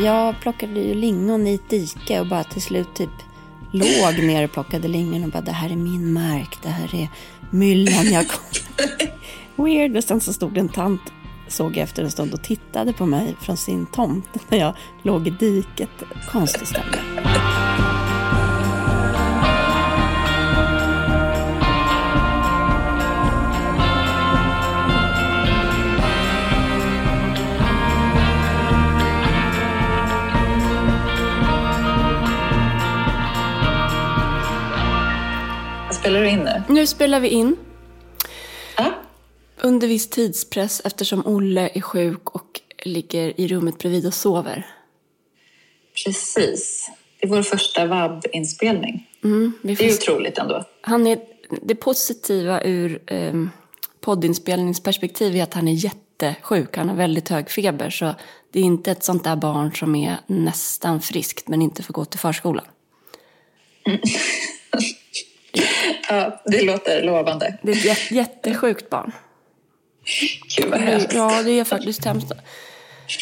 Jag plockade ju lingon i ett dike och bara till slut typ låg ner och plockade lingon och bara det här är min mark, det här är myllan jag kom. Weird. Och sen så stod en tant, såg jag efter en stund och tittade på mig från sin tomt när jag låg i diket. Konstigt ställe. Spelar du in nu? Nu spelar vi in. Ja. Under viss tidspress eftersom Olle är sjuk och ligger i rummet bredvid och sover. Precis. Det är vår första vab-inspelning. Mm, Det är otroligt ändå. han är, det positiva ur eh, poddinspelningsperspektiv är att han är jättesjuk. Han har väldigt hög feber. Så det är inte ett sånt där barn som är nästan friskt men inte får gå till förskolan. Ja, det låter lovande. Det är ett jät- jättesjukt barn. Gud vad hemskt. Ja, det är faktiskt hemskt.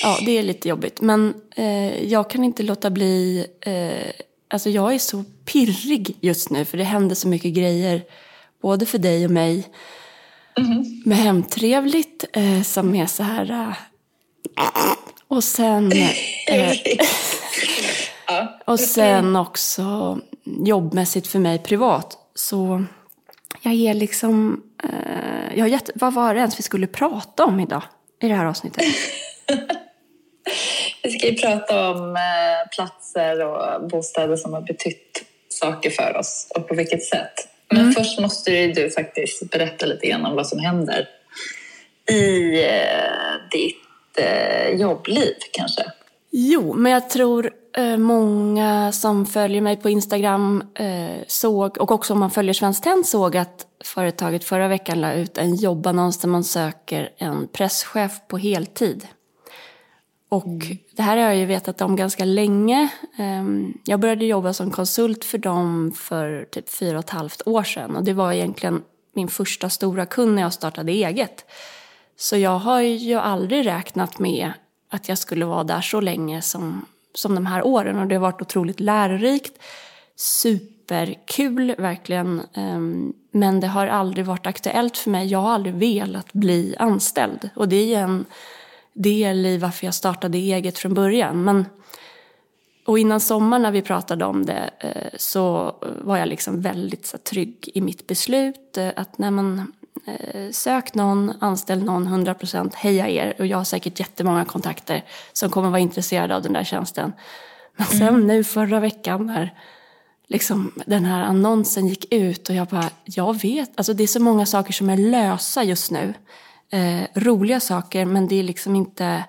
Ja, det är lite jobbigt. Men eh, jag kan inte låta bli... Eh, alltså jag är så pirrig just nu för det händer så mycket grejer. Både för dig och mig. Med Hemtrevligt eh, som är så här... Eh, och sen... Eh, och sen också jobbmässigt för mig privat. Så jag är liksom... Eh, jag gett, vad var det ens vi skulle prata om idag i det här avsnittet? Vi ska ju prata om eh, platser och bostäder som har betytt saker för oss och på vilket sätt. Men först måste ju du faktiskt berätta lite grann om vad som händer i eh, ditt eh, jobbliv kanske. Jo, men jag tror många som följer mig på Instagram eh, såg, och också om man följer Svenskt Tenn såg att företaget förra veckan la ut en jobbannons där man söker en presschef på heltid. Och det här har jag ju vetat om ganska länge. Ehm, Jag började jobba som konsult för dem för typ fyra och ett halvt år sedan. Och det var egentligen min första stora kund när jag startade eget. Så jag har ju aldrig räknat med att jag skulle vara där så länge som, som de här åren. Och det har varit otroligt lärorikt. Superkul, verkligen. Ehm, men det har aldrig varit aktuellt för mig. Jag har aldrig velat bli anställd. Och det är ju en del i varför jag startade eget från början. Men, och innan sommaren när vi pratade om det eh, så var jag liksom väldigt så, trygg i mitt beslut. Eh, att när man sök någon, anställ någon 100% heja er. Och jag har säkert jättemånga kontakter som kommer vara intresserade av den där tjänsten. Men sen nu förra veckan när liksom, den här annonsen gick ut och jag bara, jag vet, alltså det är så många saker som är lösa just nu. Eh, roliga saker men det är liksom inte, eh, eh,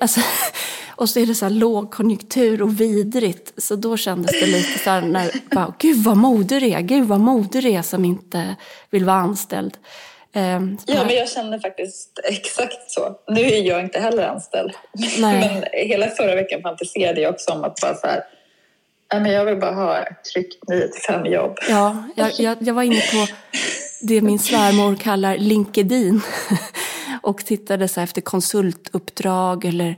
alltså, och så är det så här lågkonjunktur och vidrigt. Så då kändes det lite så här, när, bara, gud vad modig det är, gud vad modig det är som inte vill vara anställd. Eh, Ja, men jag känner faktiskt exakt så. Nu är jag inte heller anställd. Nej. Men hela förra veckan fantiserade jag också om att bara så här, men jag vill bara ha ett tryggt 9 till 5 jobb. Ja, jag, jag, jag var inne på det min svärmor kallar LinkedIn och tittade så efter konsultuppdrag eller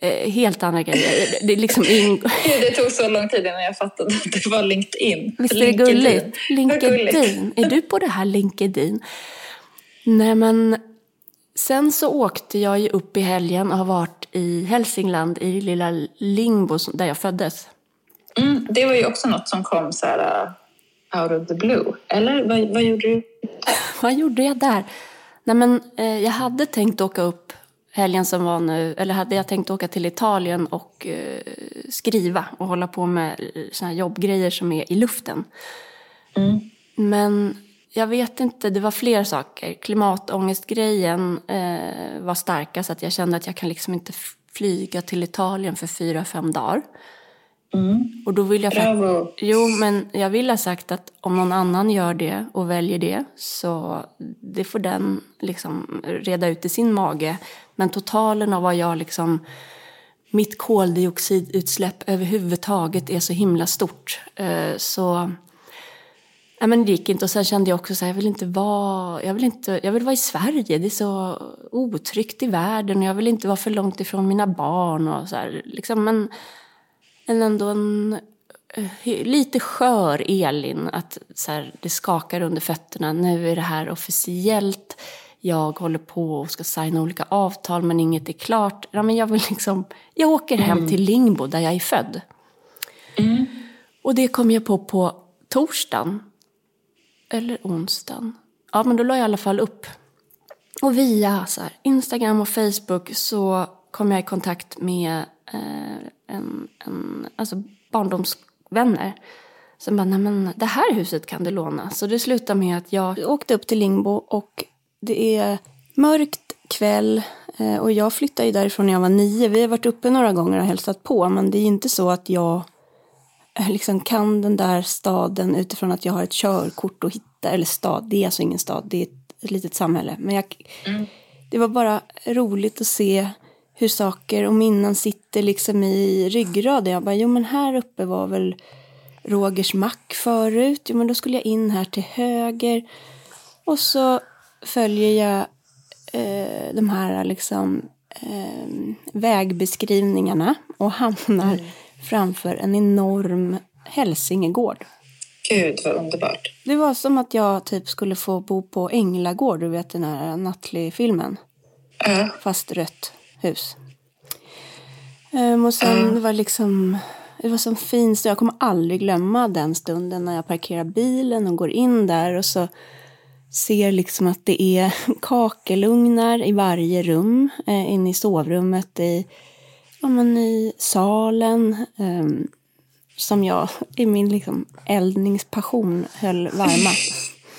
eh, helt andra grejer. Det liksom Gud, Det tog så lång tid innan jag fattade att det var LinkedIn. Visst är det? Vad gulligt. LinkedIn. Är du på det här LinkedIn? Nej, men sen så åkte jag ju upp i helgen och har varit i Hälsingland i lilla Lingbo där jag föddes. Mm, det var ju också något som kom så här out of the blue. Eller vad, vad gjorde du? Vad gjorde jag där? Nej, men eh, jag hade tänkt åka upp helgen som var nu, eller hade jag tänkt åka till Italien och eh, skriva och hålla på med eh, såna här jobbgrejer som är i luften. Men jag vet inte, det var fler saker. Klimatångestgrejen eh, var starkast, att jag kände att jag kan liksom inte flyga till Italien för fyra, fem dagar. Och då vill jag Bravo. Jo, men jag vill ha sagt att om någon annan gör det och väljer det så det får den liksom reda ut i sin mage. Men totalen av vad jag liksom mitt koldioxidutsläpp överhuvudtaget är så himla stort. Eh, Så Nej, men det gick inte. Och sen kände jag också så här, jag vill inte vara, jag vill inte, jag vill vara i Sverige. Det är så otryggt i världen och jag vill inte vara för långt ifrån mina barn och så här, liksom. Men, men ändå en eh, lite skör Elin, att så här, det skakar under fötterna. Nu är det här officiellt. Jag håller på och ska signa olika avtal men inget är klart. Ja, men jag, vill liksom, jag åker hem mm. till Lingbo där jag är född. Mm. Och det kom jag på på torsdagen eller onsdagen. Ja, men då la jag i alla fall upp. Och via så här, Instagram och Facebook så kom jag i kontakt med eh, en, en, alltså barndomsvänner. Som bara, nej men det här huset kan du låna. Så det slutade med att jag åkte upp till Lingbo och det är mörkt kväll eh, och jag flyttade ju därifrån när jag var nio. Vi har varit uppe några gånger och hälsat på men det är inte så att jag Eh, liksom kan den där staden utifrån att jag har ett körkort och hitta, eller stad, det är alltså ingen stad, det är ett litet samhälle. Men jag, mm. det var bara roligt att se hur saker och minnen sitter liksom i ryggraden. Jag bara, jo men här uppe var väl Rogers mack förut, jo men då skulle jag in här till höger. Och så följer jag eh, de här liksom eh, vägbeskrivningarna och hamnar mm framför en enorm hälsingegård. Gud vad underbart. Det var som att jag typ skulle få bo på Änglagård, du vet den här Nutley-filmen. Uh. Fast rött hus. Um, och sen uh. det var liksom, det var som fint, jag kommer aldrig glömma den stunden när jag parkerar bilen och går in där och så ser liksom att det är kakelugnar i varje rum, eh, inne i sovrummet, i ja, men i salen um, som jag i min liksom, eldningspassion höll varma.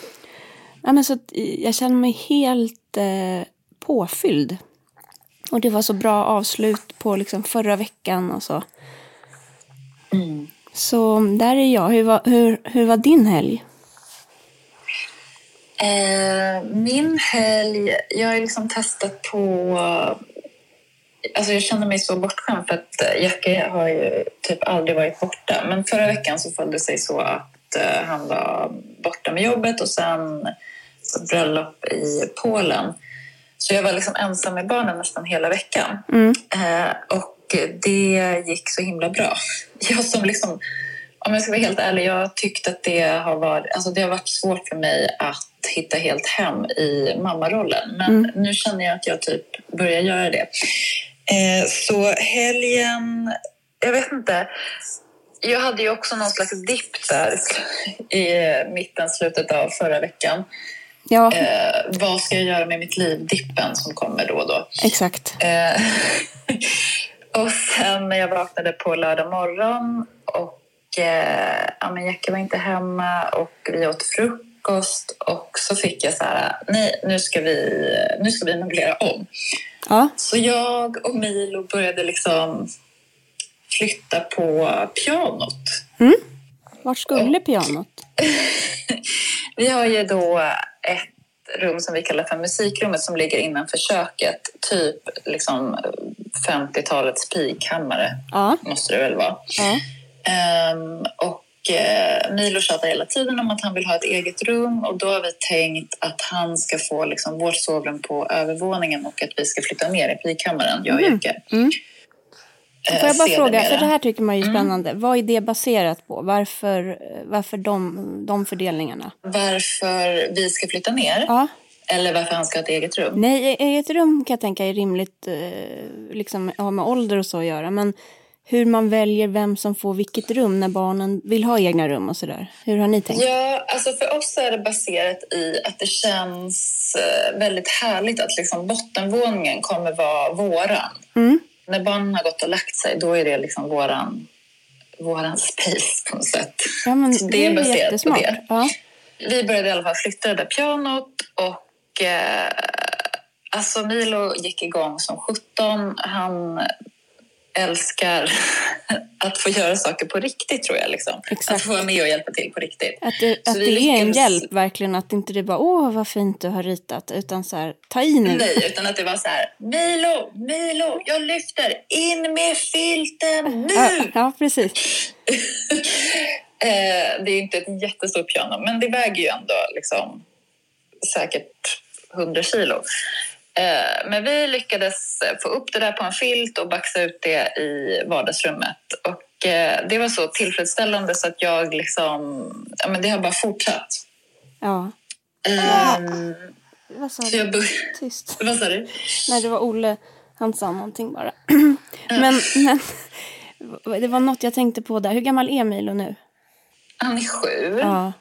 ja, men så att, jag känner mig helt eh, påfylld. Och det var så bra avslut på liksom, förra veckan och så. Mm. Så där är jag. Hur var, hur, hur var din helg? Eh, min helg, jag har liksom testat på Alltså jag känner mig så bortskämd för att eh, Jacke har ju typ aldrig varit borta. Men förra veckan så föll det sig så att uh, han var borta med jobbet och sen bröllop i Polen. Så jag var liksom ensam med barnen nästan hela veckan. Mm. Uh, och det gick så himla bra. Jag som liksom, om jag ska vara helt ärlig, jag tyckte att det har varit, alltså det har varit svårt för mig att hitta helt hem i mammarollen. Men mm. nu känner jag att jag typ börjar göra det. Eh, så helgen... Jag vet inte. Jag hade ju också någon slags dipp där i mitten, slutet av förra veckan. Ja. Eh, vad ska jag göra med mitt liv? Dippen som kommer då och då. Exakt. Eh, och sen när jag vaknade på lördag morgon och eh, ja, men Jackie var inte hemma och vi åt frukost och så fick jag så här, nej nu ska vi, nu ska vi möblera om. Ja. Så jag och Milo började liksom flytta på pianot. Mm. Vart skulle och, pianot? vi har ju då ett rum som vi kallar för musikrummet som ligger innanför köket. Typ liksom 50-talets pigkammare ja. måste det väl vara. Ja. Um, och eh, Milo tjatar hela tiden om att han vill ha ett eget rum och då har vi tänkt att han ska få liksom, vårt sovrum på övervåningen och att vi ska flytta ner i pigkammaren, jag och mm. Jocke. Mm. Eh, Får jag bara fråga, för det här tycker man är mm. spännande. Mm. Vad är det baserat på? Varför, varför de, de fördelningarna? Varför vi ska flytta ner? Ja. Eller varför han ska ha ett eget rum? Nej, eget rum kan jag tänka är rimligt, eh, liksom har med ålder och så att göra. Men hur man väljer vem som får vilket rum när barnen vill ha egna rum och sådär. Hur har ni tänkt? Ja, alltså för oss är det baserat i att det känns eh, väldigt härligt att liksom bottenvåningen kommer vara våran. Mm. När barnen har gått och lagt sig, då är det liksom våran, våran space på något sätt. Ja, men det, det är baserat jättesmart. på det. Ja. Vi började i alla fall flytta det där pianot och eh, alltså Milo gick igång som 17. Han älskar att få göra saker på riktigt tror jag. Liksom. Att få vara med och hjälpa till på riktigt. Att det, att det är en lyckades- hjälp verkligen, att inte det bara åh vad fint du har ritat, utan så här ta i nu. Nej, utan att det var så här, Milo, Milo, jag lyfter, in med filten nu! Ja, ja, precis. Eh, det är inte ett jättestort piano, men det väger ju ändå liksom, säkert 100 kilo. Eh, men vi lyckades få upp det där på en filt och baxa ut det i vardagsrummet. Och eh, det var så tillfredsställande så att jag liksom... Ja, men det har bara fortsatt. Ja. Ehm, Vad sa du? jag bör... Tyst. Vad sa du? Nej, det var Olle. Han sa någonting bara. men, men det var något jag tänkte på där. Hur gammal är Milo nu? Han är sju. Ja.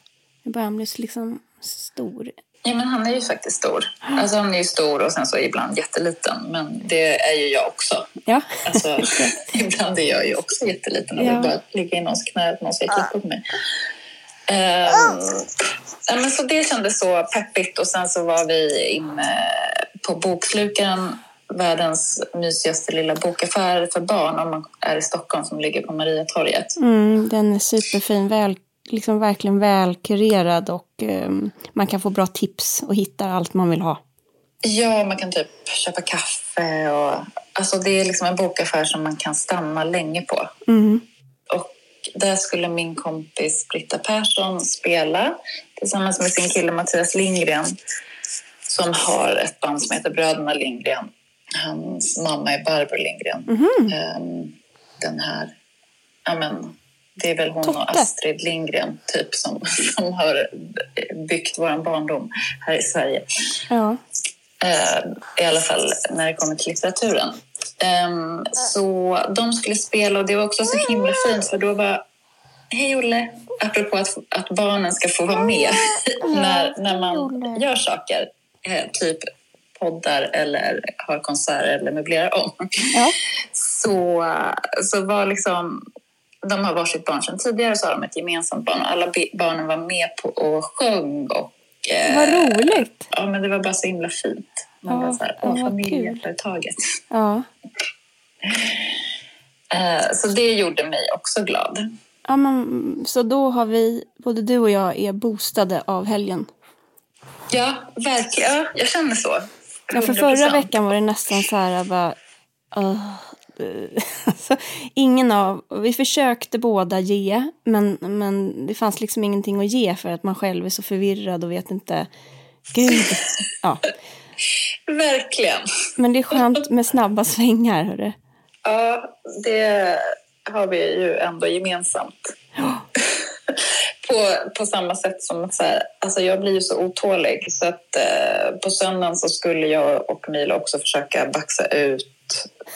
Nu börjar han bli liksom stor. Ja, men han är ju faktiskt stor. Alltså, han är ju stor och sen så ibland jätteliten. Men det är ju jag också. Ja. Alltså, ibland är jag ju också jätteliten och Ja. vill bara ligga i någons knä att någon ska klippa på mig. Ehm, ja, men så det kändes så peppigt och sen så var vi inne på Bokslukaren världens mysigaste lilla bokaffär för barn om man är i Stockholm som ligger på Mariatorget. Mm, den är superfin. Väl, liksom verkligen välkurerad och ehm, man kan få bra tips och hitta allt man vill ha. Ja, man kan typ köpa kaffe och alltså det är liksom en bokaffär som man kan stanna länge på. Mm. Och där skulle min kompis Britta Persson spela tillsammans med sin kille Mattias Lindgren som har ett band som heter Bröderna Lindgren. Hans mamma är Barbro Lindgren. Ehm, Den här... Ja, men, det är väl hon Totte. och Astrid Lindgren typ som, som har byggt vår barndom här i Sverige. Ja. Eh, I alla fall när det kommer till litteraturen. Ehm, så de skulle spela och det var också så himla fint för då var Hej Olle! Apropå att, att barnen ska få vara med när, när man gör saker. Eh, typ poddar eller har konserter eller möblerar om. Ja. Så, så var liksom... De har varsitt barn sedan tidigare så har de ett gemensamt barn. Alla barnen var med på och sjöng. Och, eh, Vad roligt! Ja, men det var bara så himla fint. Man Ja, var så här, åh, familjeföretaget. Ja. Eh, så det gjorde mig också glad. ja men, så då har vi, både du och jag är boostade av helgen. Ja, verkligen. Ja, jag känner så. Ja, för förra 100%. veckan var det nästan så här bara... Uh, alltså, ingen av... Vi försökte båda ge, men, men det fanns liksom ingenting att ge för att man själv är så förvirrad och vet inte... Gud! Ja. Verkligen. Men det är skönt med snabba svängar, hörru. Ja, det har vi ju ändå gemensamt. på, på samma sätt som att så här, alltså jag blir ju så otålig så att eh, på söndagen så skulle jag och Milo också försöka baxa ut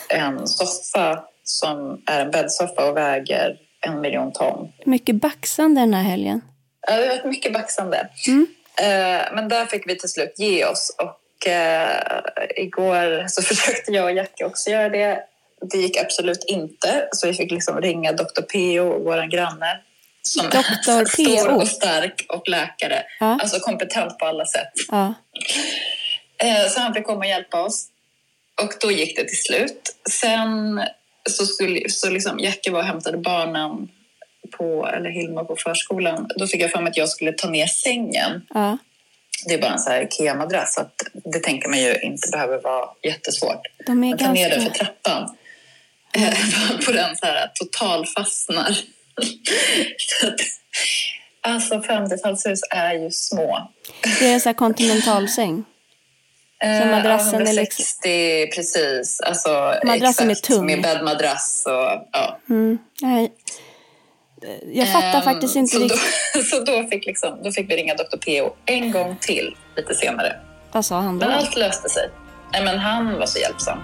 en soffa som är en bäddsoffa och väger en miljon ton. Mycket baxande den här helgen. Ja, det varit mycket baxande. Mm. Eh, men där fick vi till slut ge oss. Och eh, igår så försökte jag och Jackie också göra det. Det gick absolut inte. Så vi fick liksom ringa Dr. P.O., vår granne. Som Dr. är stor och stark och läkare. Ja. Alltså kompetent på alla sätt. Ja. Eh, så han fick komma och hjälpa oss. Och då gick det till slut. Sen så skulle så liksom Jackie var och hämtade barnen på, eller Hilma på förskolan. Då fick jag för mig att jag skulle ta ner sängen. ja. Det är bara en så här Ikea-madrass. så att Det tänker man ju inte behöver vara jättesvårt. De är Man tar ner den för trappan. Eh, på den så här totalfastnar. Alltså 50-talshus är ju små. Det är en sån Eh, madrassen är 160, precis. Alltså, Madrassen är exakt, tung. Med bäddmadrass och ja. Mm. Nej. Jag fattar Ehm, faktiskt inte så riktigt. Då, så då fick, liksom, då fick vi ringa Dr. P.O. en gång till lite senare. Vad sa han då? Men allt löste sig. Nej, men han var så hjälpsam.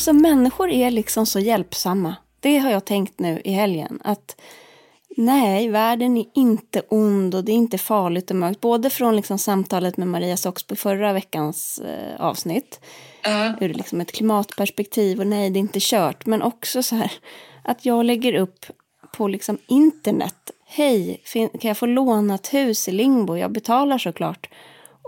Alltså människor är liksom så hjälpsamma. Det har jag tänkt nu i helgen. Att nej, världen är inte ond och det är inte farligt och mörkt. Både från liksom samtalet med Maria Soxby förra veckans eh, avsnitt. Ja. Ur liksom ett klimatperspektiv och nej, det är inte kört. Men också så här att jag lägger upp på liksom internet hej, kan jag få låna ett hus i Lingbo? Jag betalar såklart.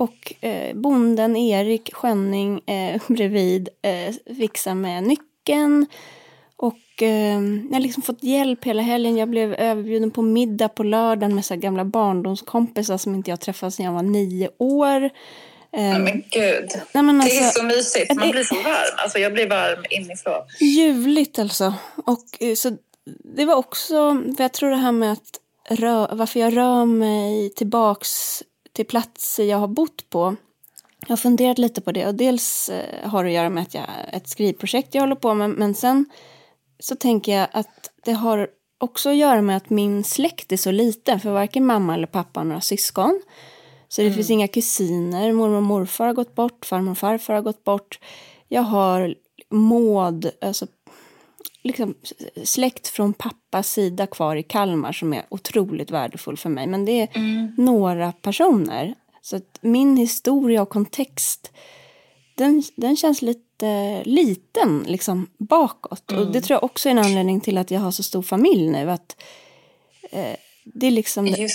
Och eh, bonden Erik Skönning eh, bredvid eh, fixar med nyckeln. Och eh, jag har liksom fått hjälp hela helgen. Jag blev överbjuden på middag på lördagen med så gamla barndomskompisar som inte jag träffat sedan jag var nio år. Ja, men gud. Nej, men alltså, det är så mysigt. Man blir så varm. Alltså, jag blir varm inifrån. Ljuvligt alltså. Och, eh, så, det var också, för jag tror det här med att rö, varför jag rör mig tillbaks till platser jag har bott på. Jag har funderat lite på det och dels eh, har det att göra med att jag, ett skrivprojekt jag håller på med men sen så tänker jag att det har också att göra med att min släkt är så liten för varken mamma eller pappa har några syskon. Så det mm. finns inga kusiner, mormor och morfar har gått bort, farmor och farfar har gått bort. Jag har Maud, alltså liksom släkt från pappas sida kvar i Kalmar som är otroligt värdefull för mig. Men det är mm. några personer. Så att min historia och kontext, den, den känns lite liten liksom bakåt. Mm. Och det tror jag också är en anledning till att jag har så stor familj nu. Att eh, Det är liksom det.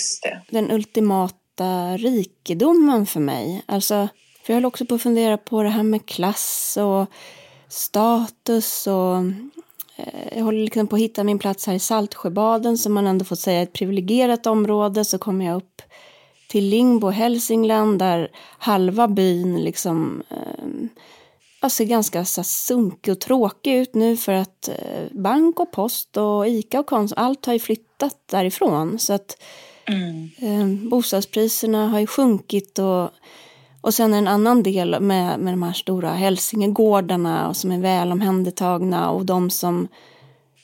den ultimata rikedomen för mig. Alltså, för jag höll också på att fundera på det här med klass och status och jag håller liksom på att hitta min plats här i Saltsjöbaden som man ändå får säga är ett privilegierat område. Så kommer jag upp till Lingbo, Hälsingland där halva byn liksom eh, ser ganska så sunkig och tråkig ut nu för att eh, bank och post och Ica och Konsum, allt har ju flyttat därifrån. Så att mm. eh, bostadspriserna har ju sjunkit och och sen en annan del med, med de här stora hälsingegårdarna som är väl omhändertagna och de som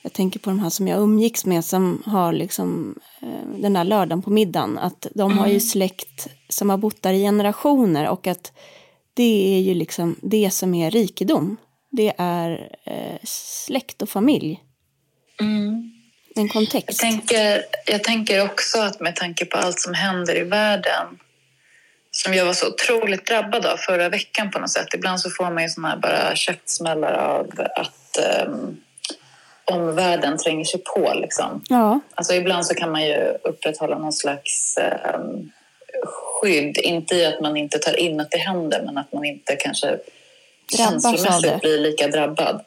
jag tänker på de här som jag umgicks med som har liksom eh, den där lördagen på middagen. Att de har ju mm. släkt som har bott där i generationer och att det är ju liksom det som är rikedom. Det är eh, släkt och familj. Mm. En kontext. Jag tänker, jag tänker också att med tanke på allt som händer i världen som jag var så otroligt drabbad av förra veckan på något sätt. Ibland så får man ju såna här bara käftsmällar av att um, omvärlden tränger sig på. Liksom. Ja. Alltså ibland så kan man ju upprätthålla någon slags um, skydd. Inte i att man inte tar in att det händer men att man inte kanske känslomässigt blir lika drabbad.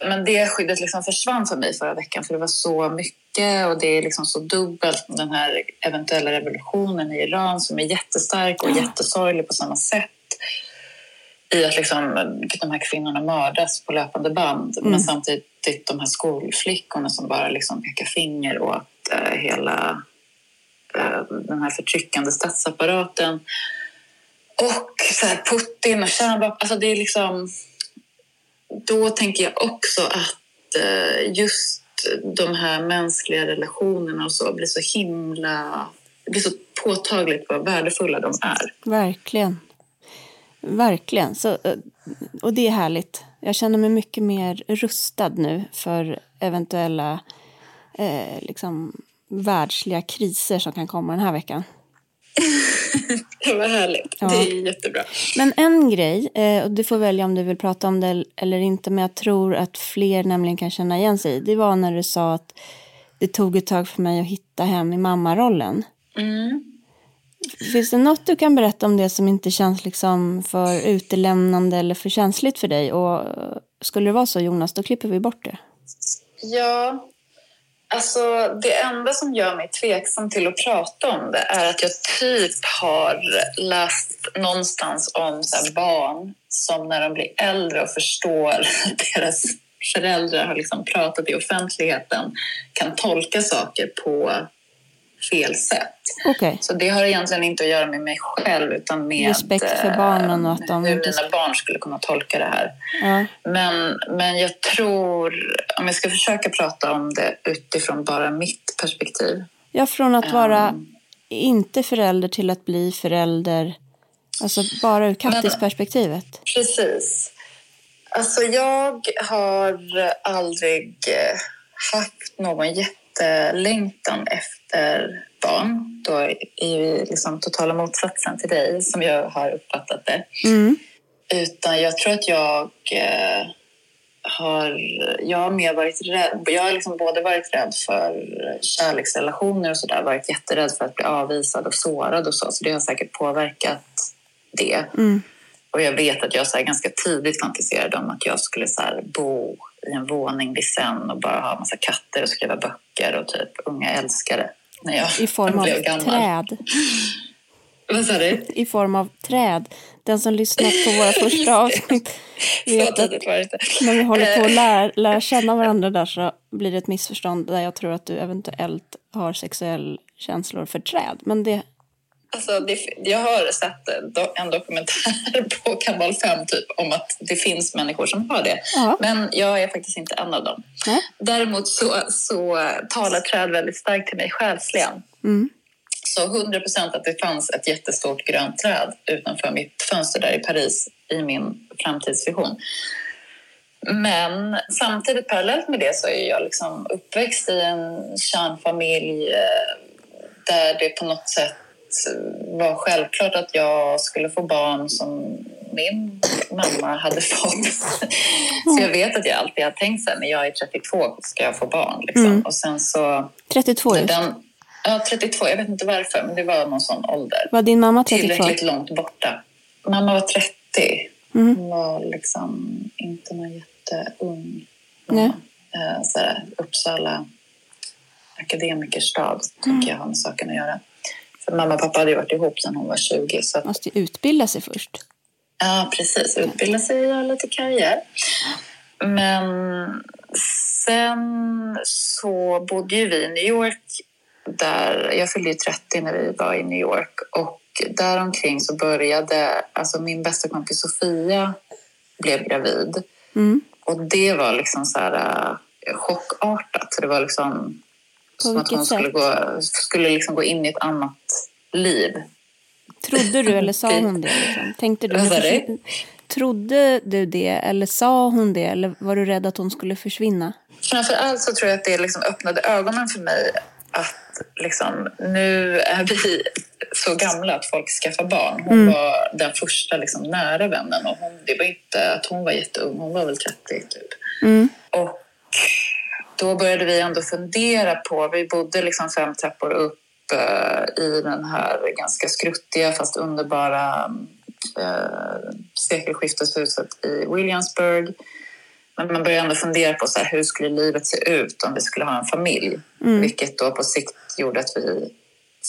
Men det skyddet liksom försvann för mig förra veckan för det var så mycket och det är liksom så dubbelt den här eventuella revolutionen i Iran som är jättestark och jättesorglig på samma sätt i att liksom, de här kvinnorna mördas på löpande band mm. men samtidigt de här skolflickorna som bara liksom pekar finger åt uh, hela uh, den här förtryckande statsapparaten och så här, Putin och kärnvapen. Alltså det är liksom då tänker jag också att eh, just de här mänskliga relationerna och så blir så himla... Det blir så påtagligt vad värdefulla de är. Verkligen. Verkligen. Så, eh, och det är härligt. Jag känner mig mycket mer rustad nu för eventuella eh, liksom, världsliga kriser som kan komma den här veckan. Vad härligt. Ja. Det är jättebra. Men en grej, eh, och du får välja om du vill prata om det eller inte, men jag tror att fler nämligen kan känna igen sig Det var när du sa att det tog ett tag för mig att hitta hem i mammarollen. Mm. Finns det något du kan berätta om det som inte känns liksom för utelämnande eller för känsligt för dig? Och skulle det vara så Jonas, då klipper vi bort det. Ja, Alltså, det enda som gör mig tveksam till att prata om det är att jag typ har läst någonstans om så barn som när de blir äldre och förstår att deras föräldrar har liksom pratat i offentligheten kan tolka saker på fel sätt. Okay. Så det har egentligen inte att göra med mig själv utan med Respekt för barnen och att de hur mina barn skulle kunna tolka det här. Ja. Men, men jag tror, om jag ska försöka prata om det utifrån bara mitt perspektiv. Ja, från att vara um, inte förälder till att bli förälder. Alltså bara ur Kattis-perspektivet. Precis. Alltså jag har aldrig haft någon jättelängtan efter barn. Då är ju liksom totala motsatsen till dig som jag har uppfattat det. Mm. Utan jag tror att jag eh, har jag har mer varit rädd. Jag har liksom både varit rädd för kärleksrelationer och sådär. Varit jätterädd för att bli avvisad och sårad och så. Så det har säkert påverkat det. Mm. Och jag vet att jag så ganska tidigt fantiserade om att jag skulle så bo i en våning vid Seine och bara ha massa katter och skriva böcker och typ unga älskare. När jag I form av gammal. träd. Vad sa du? I form av träd. Den som lyssnat på våra första avsnitt vet att när vi håller på att lära, lära känna varandra där så blir det ett missförstånd där jag tror att du eventuellt har sexuell känslor för träd. Men det, Alltså, det, jag har sett en do- en dokumentär på Kanal 5 typ, om att det finns människor som har det. Ja. Men jag är faktiskt inte en av dem. Nej. Däremot så, så talar träd väldigt starkt till mig själsligen. mm, Så 100 procent att det fanns ett jättestort grönt träd utanför mitt fönster där i Paris i min framtidsvision. Men samtidigt parallellt med det så är jag liksom uppväxt i en kärnfamilj eh, där det på något sätt var självklart att jag skulle få barn som min mamma hade fått. Så jag vet att jag alltid har tänkt så här, när jag är 32 ska jag få barn. Liksom. Mm. Och sen så... 32 just. Den, ja, 32. Jag vet inte varför, men det var någon sån ålder. Var din mamma 32? Tillräckligt långt borta. Mamma var 30. Mm. Hon var liksom inte någon jätteung mamma. Eh, Så här, Uppsala akademikerstad, tänker jag har med saken att göra. För mamma och pappa hade varit ihop sedan hon var 20. Så att, Måste utbilda sig först. ja, precis. Utbilda sig och göra lite karriär. Men sen så bodde ju vi i New York. Där, jag fyllde ju 30 när vi var i New York. Och däromkring så började... Alltså min bästa kompis Sofia blev gravid. Mm. Och det var liksom så här äh, chockartat. Så det var liksom som att hon skulle, sätt? gå, skulle liksom gå in i ett annat liv. Trodde du eller sa hon det? Liksom? Tänkte du, du? Trodde du det eller sa hon det? Eller var du rädd att hon skulle försvinna? Framför allt så tror jag att det liksom öppnade ögonen för mig att liksom, nu är vi så gamla att folk skaffar barn. Hon Mm. var den första liksom, nära vännen och hon, det var inte att hon var jätteung, hon var väl 30 typ. Mm. Och då började vi ändå fundera på, vi bodde liksom fem trappor upp eh, i den här ganska skruttiga fast underbara eh, sekelskifteshuset i Williamsburg. Men man började ändå fundera på så här, hur skulle livet se ut om vi skulle ha en familj. Mm. Vilket då på sikt gjorde att vi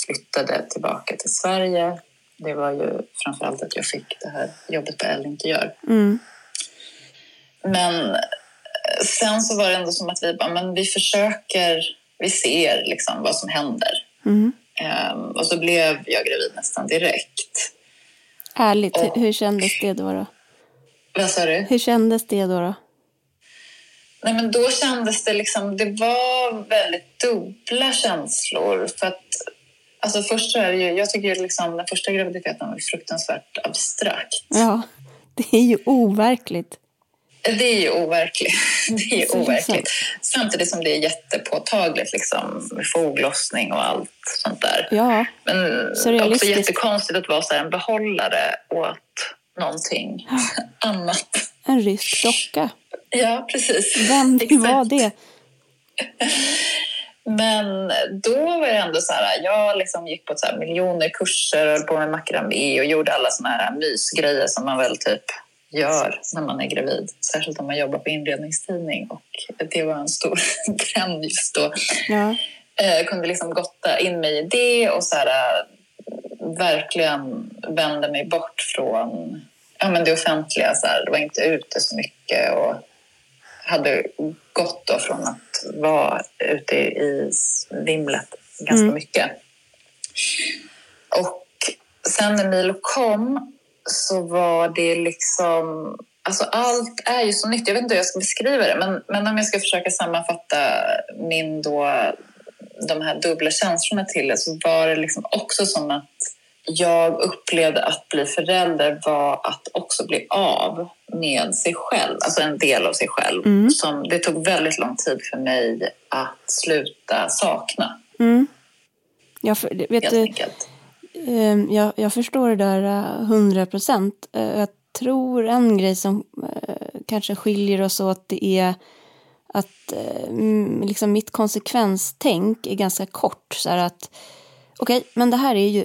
flyttade tillbaka till Sverige. Det var ju framförallt att jag fick det här jobbet på Elinteriör. Mm. Men sen så var det ändå som att vi bara, men vi försöker, vi ser liksom vad som händer. Mm. Ehm, och så blev jag gravid nästan direkt. Ärligt, hur, Och- hur kändes det då? då? Vad sa du? Hur kändes det då? då? Nej, men då kändes det liksom, det var väldigt dubbla känslor. För att, alltså först så är ju, jag tycker ju liksom den första graviditeten var fruktansvärt abstrakt. Ja, det är ju overkligt. Det är ju overkligt. Det är ju Så overkligt. Samtidigt som det är jättepåtagligt liksom, med foglossning och allt sånt där. Ja, Men också jättekonstigt att vara så en behållare åt någonting annat. en rysk docka. Ja, precis. Vem var det? Men då var det ändå så här, jag liksom gick på så miljoner kurser och på med makramé och gjorde alla såna här mysgrejer som man väl typ gör när man är gravid. Särskilt om man jobbar på inredningstidning och det var en stor trend just då. Ja, Jag kunde liksom gotta in mig i det och så här, äh, verkligen vända mig bort från ja, men det offentliga. Så här, det var inte ute så mycket och hade gått då från att vara ute i vimlet ganska Mm. mycket. Och sen när Milo kom så var det liksom... Alltså allt är ju så nytt. Jag vet inte hur jag ska beskriva det, men, men om jag ska försöka sammanfatta min då, de här dubbla känslorna till det så var det liksom också som att jag upplevde att bli förälder var att också bli av med sig själv, alltså en del av sig själv. Mm. Som det tog väldigt lång tid för mig att sluta sakna, mm. Jag, för- vet helt du, enkelt. Ehm, jag, jag förstår det där eh, hundra procent. Eh, jag tror en grej som eh, kanske skiljer oss åt det är att eh, liksom mitt konsekvenstänk är ganska kort. Så att okej, okay, men det här är ju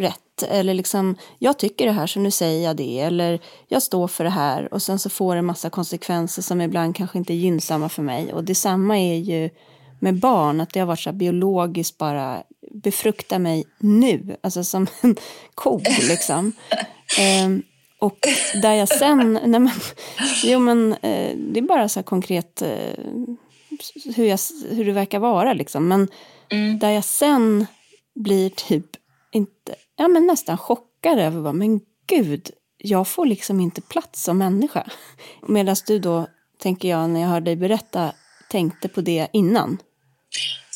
rätt. Eller liksom, jag tycker det här så nu säger jag det. Eller jag står för det här och sen så får det en massa konsekvenser som ibland kanske inte är gynnsamma för mig. Och detsamma är ju med barn, att det har varit så biologiskt bara befrukta mig nu, alltså som en ko liksom. um, och där jag sen, nej men, jo men eh, det är bara så konkret eh, hur, jag, hur det verkar vara liksom. Men mm. där jag sen blir typ inte, ja men nästan chockad över vad, men gud, jag får liksom inte plats som människa. Medan du då, tänker jag, när jag hör dig berätta, tänkte på det innan.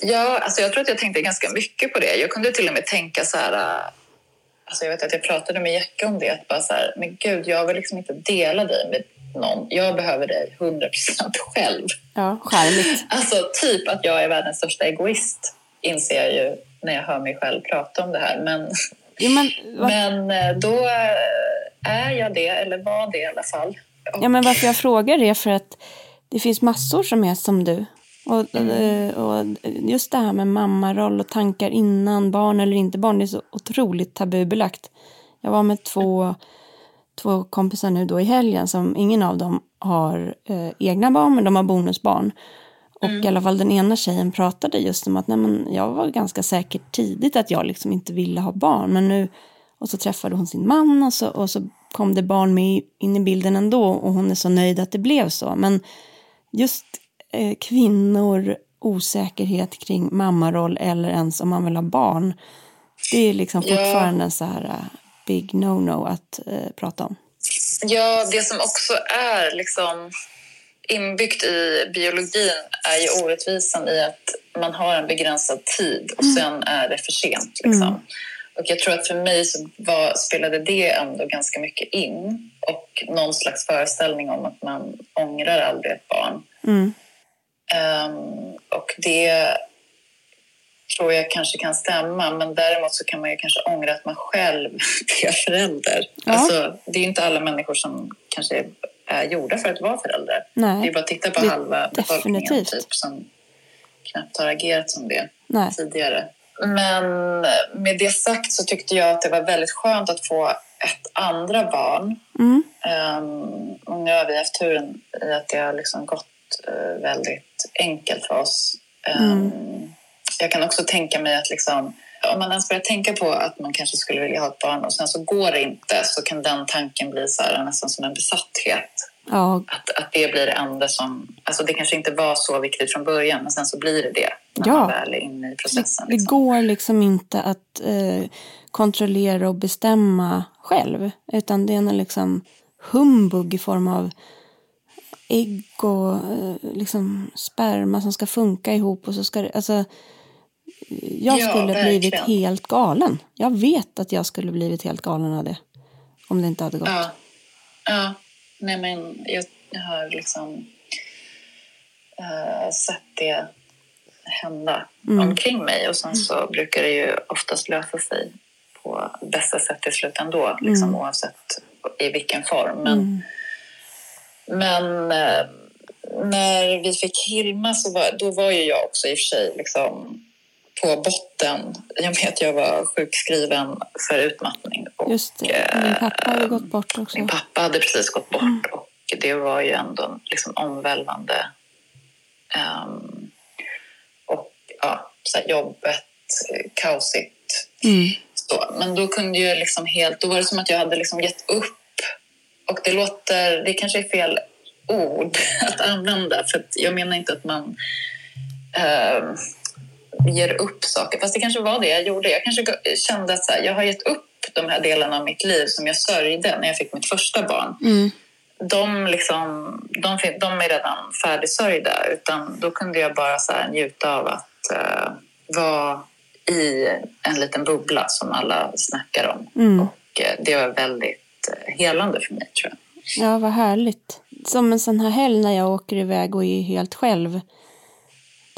Ja, alltså jag tror att jag tänkte ganska mycket på det. Jag kunde till och med tänka så här... Äh, alltså jag vet att jag pratade med Jacka om det. Att bara så här, men gud, jag vill liksom inte dela dig med någon. Jag behöver dig 100 procent själv. Ja, skärligt. Alltså typ att jag är världens största egoist inser jag ju när jag hör mig själv prata om det här. Men, ja, men, men äh, då äh, är jag det, eller var det i alla fall. Och... Ja, men varför jag frågar är för att det finns massor som är som du och, mm. och just det här med mammaroll och tankar innan barn eller inte barn, det är så otroligt tabubelagt. Jag var med två, två kompisar nu då i helgen som ingen av dem har eh, egna barn, men de har bonusbarn. Och mm. i alla fall den ena tjejen pratade just om att nej, men jag var ganska säker tidigt att jag liksom inte ville ha barn. Men nu, och så träffade hon sin man och så, och så kom det barn med in i bilden ändå och hon är så nöjd att det blev så. Men just eh, kvinnor osäkerhet kring mammaroll eller ens om man vill ha barn. Det är liksom fortfarande ja. så här uh, big no-no att uh, prata om. Ja, det som också är liksom inbyggt i biologin är ju orättvisan i att man har en begränsad tid och mm. sen är det för sent. Liksom. Mm. Och jag tror att för mig så var, spelade det ändå ganska mycket in och någon slags föreställning om att man ångrar aldrig ett barn. Mm. Um, och det tror jag kanske kan stämma, men däremot så kan man ju kanske ångra att man själv är förälder. Ja. Alltså, det är ju inte alla människor som kanske är gjorda för att vara föräldrar. Nej. Det är bara att titta på halva befolkningen typ, som knappt har agerat som det Nej. tidigare. Men med det sagt så tyckte jag att det var väldigt skönt att få ett andra barn. Mm. Um, nu har vi haft turen i att det har liksom gått uh, väldigt enkelt för oss. Mm. Um, jag kan också tänka mig att liksom, om man ens börjar tänka på att man kanske skulle vilja ha ett barn och sen så går det inte så kan den tanken bli så här, nästan som en besatthet. Ja. Att, att det blir det enda som... Alltså det kanske inte var så viktigt från början men sen så blir det det när ja. man väl är inne i processen. Det, liksom. det går liksom inte att eh, kontrollera och bestämma själv utan det är en liksom humbug i form av ägg och eh, liksom sperma som ska funka ihop och så ska det, alltså jag skulle ja, blivit helt galen. Jag vet att jag skulle blivit helt galen av det. Om det inte hade gått. Ja, ja. Nej men jag, har liksom äh, sett det hända mm. omkring mig och sen så brukar det ju oftast lösa sig på bästa sätt till slut ändå, liksom, mm. oavsett i vilken form. Men, mm. Men eh, när vi fick Hilma så var, då var ju jag också i och för sig liksom på botten. Jag vet att jag var sjukskriven för utmattning. Och, Just det. Min pappa hade gått bort också. Min pappa hade precis gått bort mm. och det var ju ändå liksom omvälvande. Um, och ja, så jobbet, kaosigt. Mm. Så, men då kunde ju liksom helt, då var det som att jag hade liksom gett upp och det låter, det kanske är fel ord att använda för att jag menar inte att man äh, ger upp saker. Fast det kanske var det jag gjorde. Jag kanske kände att så här, jag har gett upp de här delarna av mitt liv som jag sörjde när jag fick mitt första barn. Mm. De, liksom, de, de är redan färdigsörjda. Utan då kunde jag bara så här, njuta av att uh, vara i en liten bubbla som alla snackar om. Mm. Och uh, det var väldigt helande för mig tror jag. Ja, vad härligt. Som en sån här helg när jag åker iväg och är helt själv.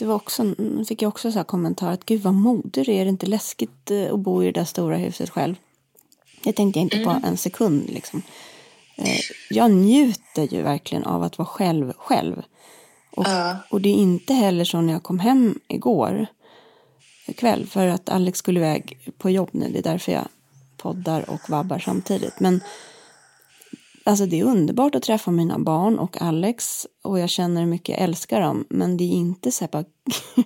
Det var också, fick jag också så här kommentar att gud vad modig är det inte läskigt eh, att bo i det där stora huset själv? Det tänkte jag inte mm. på en sekund liksom. Eh, jag njuter ju verkligen av att vara själv själv. Och, Ja. och det är inte heller så när jag kom hem igår kväll för att Alex skulle iväg på jobb nu. Det är därför jag poddar och vabbar samtidigt. Men alltså det är underbart att träffa mina barn och Alex och jag känner hur mycket jag älskar dem. Men det är inte så här bara...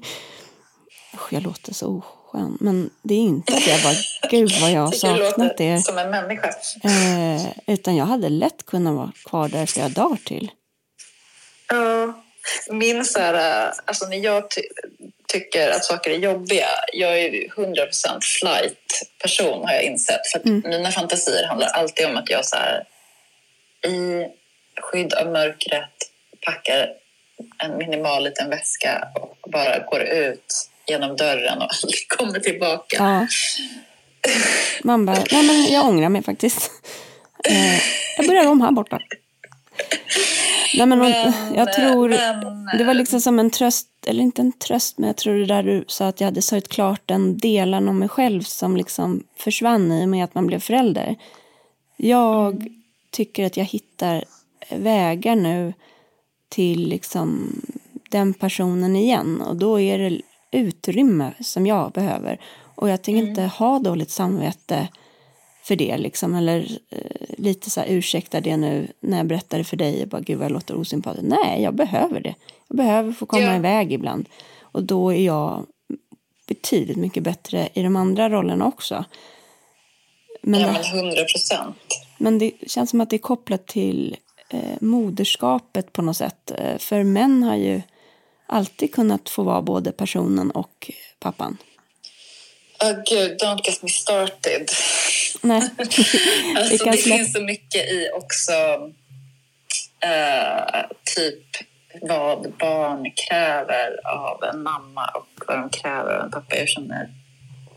Usch, jag låter så oskön. Men det är inte att jag bara, gud vad jag har saknat er. som en människa. Eh, utan jag hade lätt kunnat vara kvar där flera dagar till. Ja. Min så här, alltså när jag ty tycker att saker är jobbiga, jag är ju 100% flight-person har jag insett. För att mina fantasier handlar alltid om att jag så här, i skydd av mörkret packar en minimal liten väska och bara går ut genom dörren och aldrig kommer tillbaka. Ja. Man bara, nej men jag ångrar mig faktiskt. Eh, jag börjar om här borta. Nej men, Men, jag tror, men- det var liksom som en tröst, eller inte en tröst, men jag tror det där du sa att jag hade sörjt klart den delen av mig själv som liksom försvann i och med att man blev förälder. Jag tycker att jag hittar vägar nu till liksom den personen igen och då är det utrymme som jag behöver. Och jag tänker inte ha dåligt samvete för det liksom. Eller eh, lite så här ursäkta det nu när jag berättar det för dig. Jag bara, gud vad jag låter osympatisk. Nej, jag behöver det. Jag behöver få komma Ja. iväg ibland. Och då är jag betydligt mycket bättre i de andra rollerna också. Men, Ja, men 100 procent. Men det känns som att det är kopplat till eh, moderskapet på något sätt. Eh, för män har ju alltid kunnat få vara både personen och pappan. Oh, gud, don't get me started. Nej, Alltså, det släppa- finns så mycket i också eh, typ vad barn kräver av en mamma och vad de kräver av en pappa. Jag känner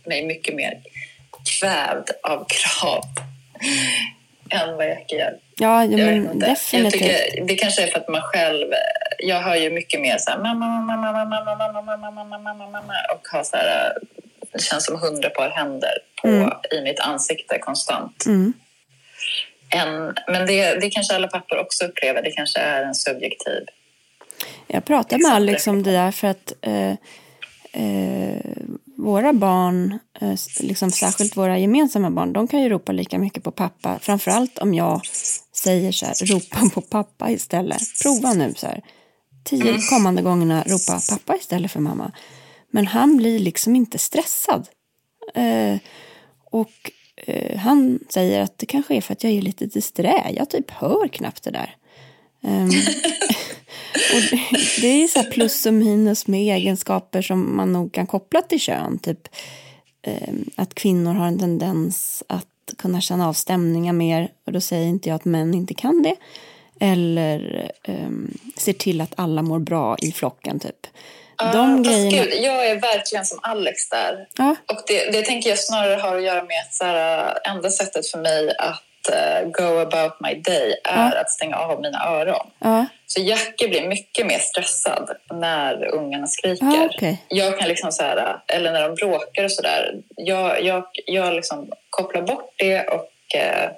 mig mycket mer kvävd av krav än vad Jackie gör. ja, vet men definitivt. tycker, det kanske är för att man själv... Jag hör ju mycket mer så här... Mamma, mamma, mamma, mamma, mamma, mamma, mamma, mamma, mamma, och har så här... Det känns som hundra par händer på, Mm. i mitt ansikte konstant. Mm. En, men det, det kanske alla pappor också upplever. Det kanske är en subjektiv... Jag pratade med. Alex om det där för att eh, eh, våra barn, eh, liksom särskilt våra gemensamma barn, de kan ju ropa lika mycket på pappa. Framförallt om jag säger så här, ropa på pappa istället. Prova nu så här. Tio kommande gångerna ropa pappa istället för mamma. Men han blir liksom inte stressad. Eh, och eh, han säger att det kanske är för att jag är lite disträ. Jag typ hör knappt det där. Ehm, och det, är så plus och minus med egenskaper som man nog kan koppla till kön. Typ ehm, att kvinnor har en tendens att kunna känna av stämningar mer. Och då säger inte jag att män inte kan det. Eller um, ser till att alla mår bra i flocken typ. Ja, De fast grejerna. Gud, jag är verkligen som Alex där. Ja, Och det, det tänker jag snarare har att göra med att så här, enda sättet för mig att eh, go about my day är att stänga av mina öron. ja, Så Jackie blir mycket mer stressad när ungarna skriker. Ja, okej. Jag kan liksom så här, eller när de bråkar och sådär. Jag, jag, jag liksom kopplar bort det och eh,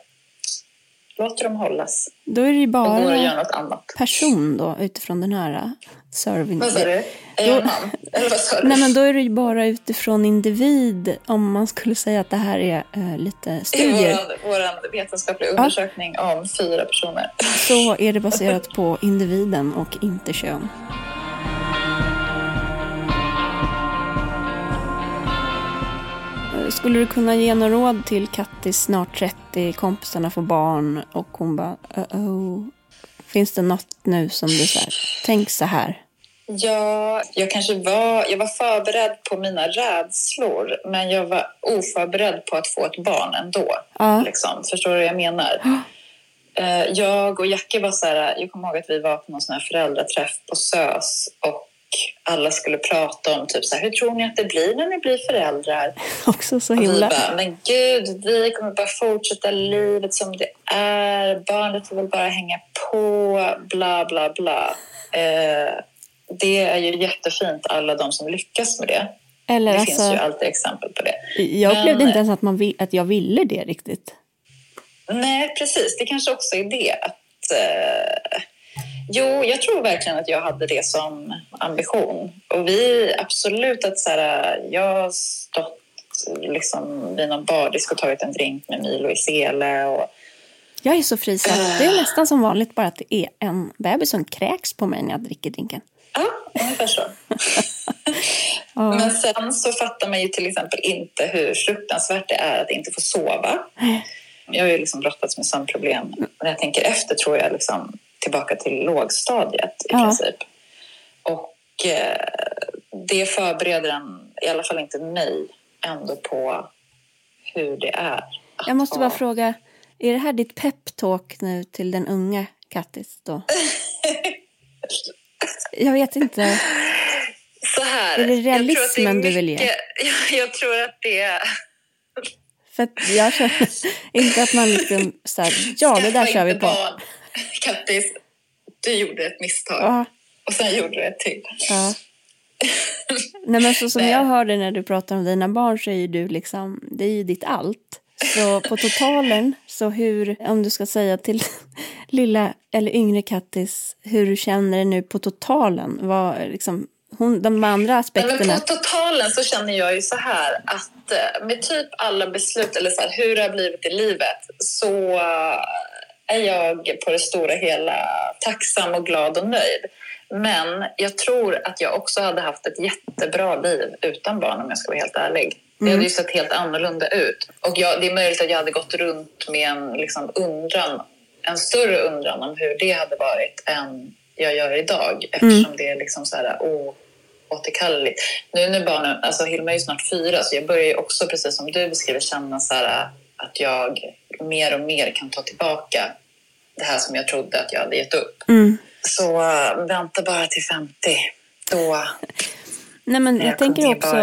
låter dem hållas. då är det ju Och går och bara gör något annat. person då utifrån den här uh, serving. Vad sa du? Är jag en man? Eller vad sa du? Nej men då är det ju bara utifrån individ om man skulle säga att det här är eh, lite studier. vår, vår vetenskapliga undersökning om fyra personer. Så är det baserat på individen och inte kön. Skulle du kunna ge några råd till Kattis snart 30, kompisarna får barn och hon bara oh Finns det något nu som du säger, tänk så här. Ja, jag kanske var, jag var förberedd på mina rädslor men jag var oförberedd på att få ett barn ändå. Ja. Liksom. Förstår du vad jag menar? Eh, Jag och Jackie var så här, jag kommer ihåg att vi var på någon sån här föräldraträff på SÖS och alla skulle prata om typ så här, hur tror ni att det blir när ni blir föräldrar? Också så Och vi himla... bara, men gud, vi kommer bara fortsätta livet som det är. Barnet vill väl bara hänga på, bla bla bla. Eh, det är ju jättefint, alla de som lyckas med det. Eller Det alltså, finns ju alltid exempel på det. jag Men- upplevde inte ens att, man vill, att jag ville det riktigt. Nej, precis. Det kanske också är det. Att, eh, jo, jag tror verkligen att jag hade det som ambition. Och vi, absolut att så här, jag har stått liksom, vid någon bardisk och tagit en drink med Milo i sele. Och, Jag är så fri så att det är nästan som vanligt bara att det är en bebis som kräks på mig när jag dricker drinken. Ja, ungefär så. Men sen så fattar man ju till exempel inte hur fruktansvärt det är att inte få sova. Jag har ju liksom brottats med sömnproblem. När jag tänker efter tror jag liksom tillbaka till lågstadiet i Ja. princip. Och det förbereder en, i alla fall inte mig, ändå på hur det är. Jag måste bara vara- fråga, är det här ditt peptalk nu till den unga Kattis då? Jag vet inte. Så här. Är det jag tror att det är realismen du vill ge? mycket- Jag, jag tror att det är... För jag känner inte att man liksom så här, ja det där kör vi på. barn. Kattis, du gjorde ett misstag. Ja, Och sen gjorde du ett till. ja. Nej men så som jag hörde när du pratar om dina barn så är ju du liksom, det är ju ditt allt. Så på totalen, så hur, om du ska säga till lilla eller yngre Kattis, hur du känner det nu på totalen, vad liksom, hon, de andra aspekterna. på totalen så känner jag ju så här att eh, med typ alla beslut eller så här, hur det har blivit i livet så eh, är jag på det stora hela tacksam och glad och nöjd. Men jag tror att jag också hade haft ett jättebra liv utan barn om jag ska vara helt ärlig. Det hade ju sett helt annorlunda ut. Och jag, det är möjligt att jag hade gått runt med en liksom, undran, en större undran om hur det hade varit än jag gör idag. Eftersom det är liksom så här, åh, återkalleligt. Nu när barnen, alltså Hilma är ju snart fyra så jag börjar ju också precis som du beskriver känna så här, att jag mer och mer kan ta tillbaka det här som jag trodde att jag hade gett upp. Mm. Så äh, vänta bara till 50. Då Nej men är jag tänker också,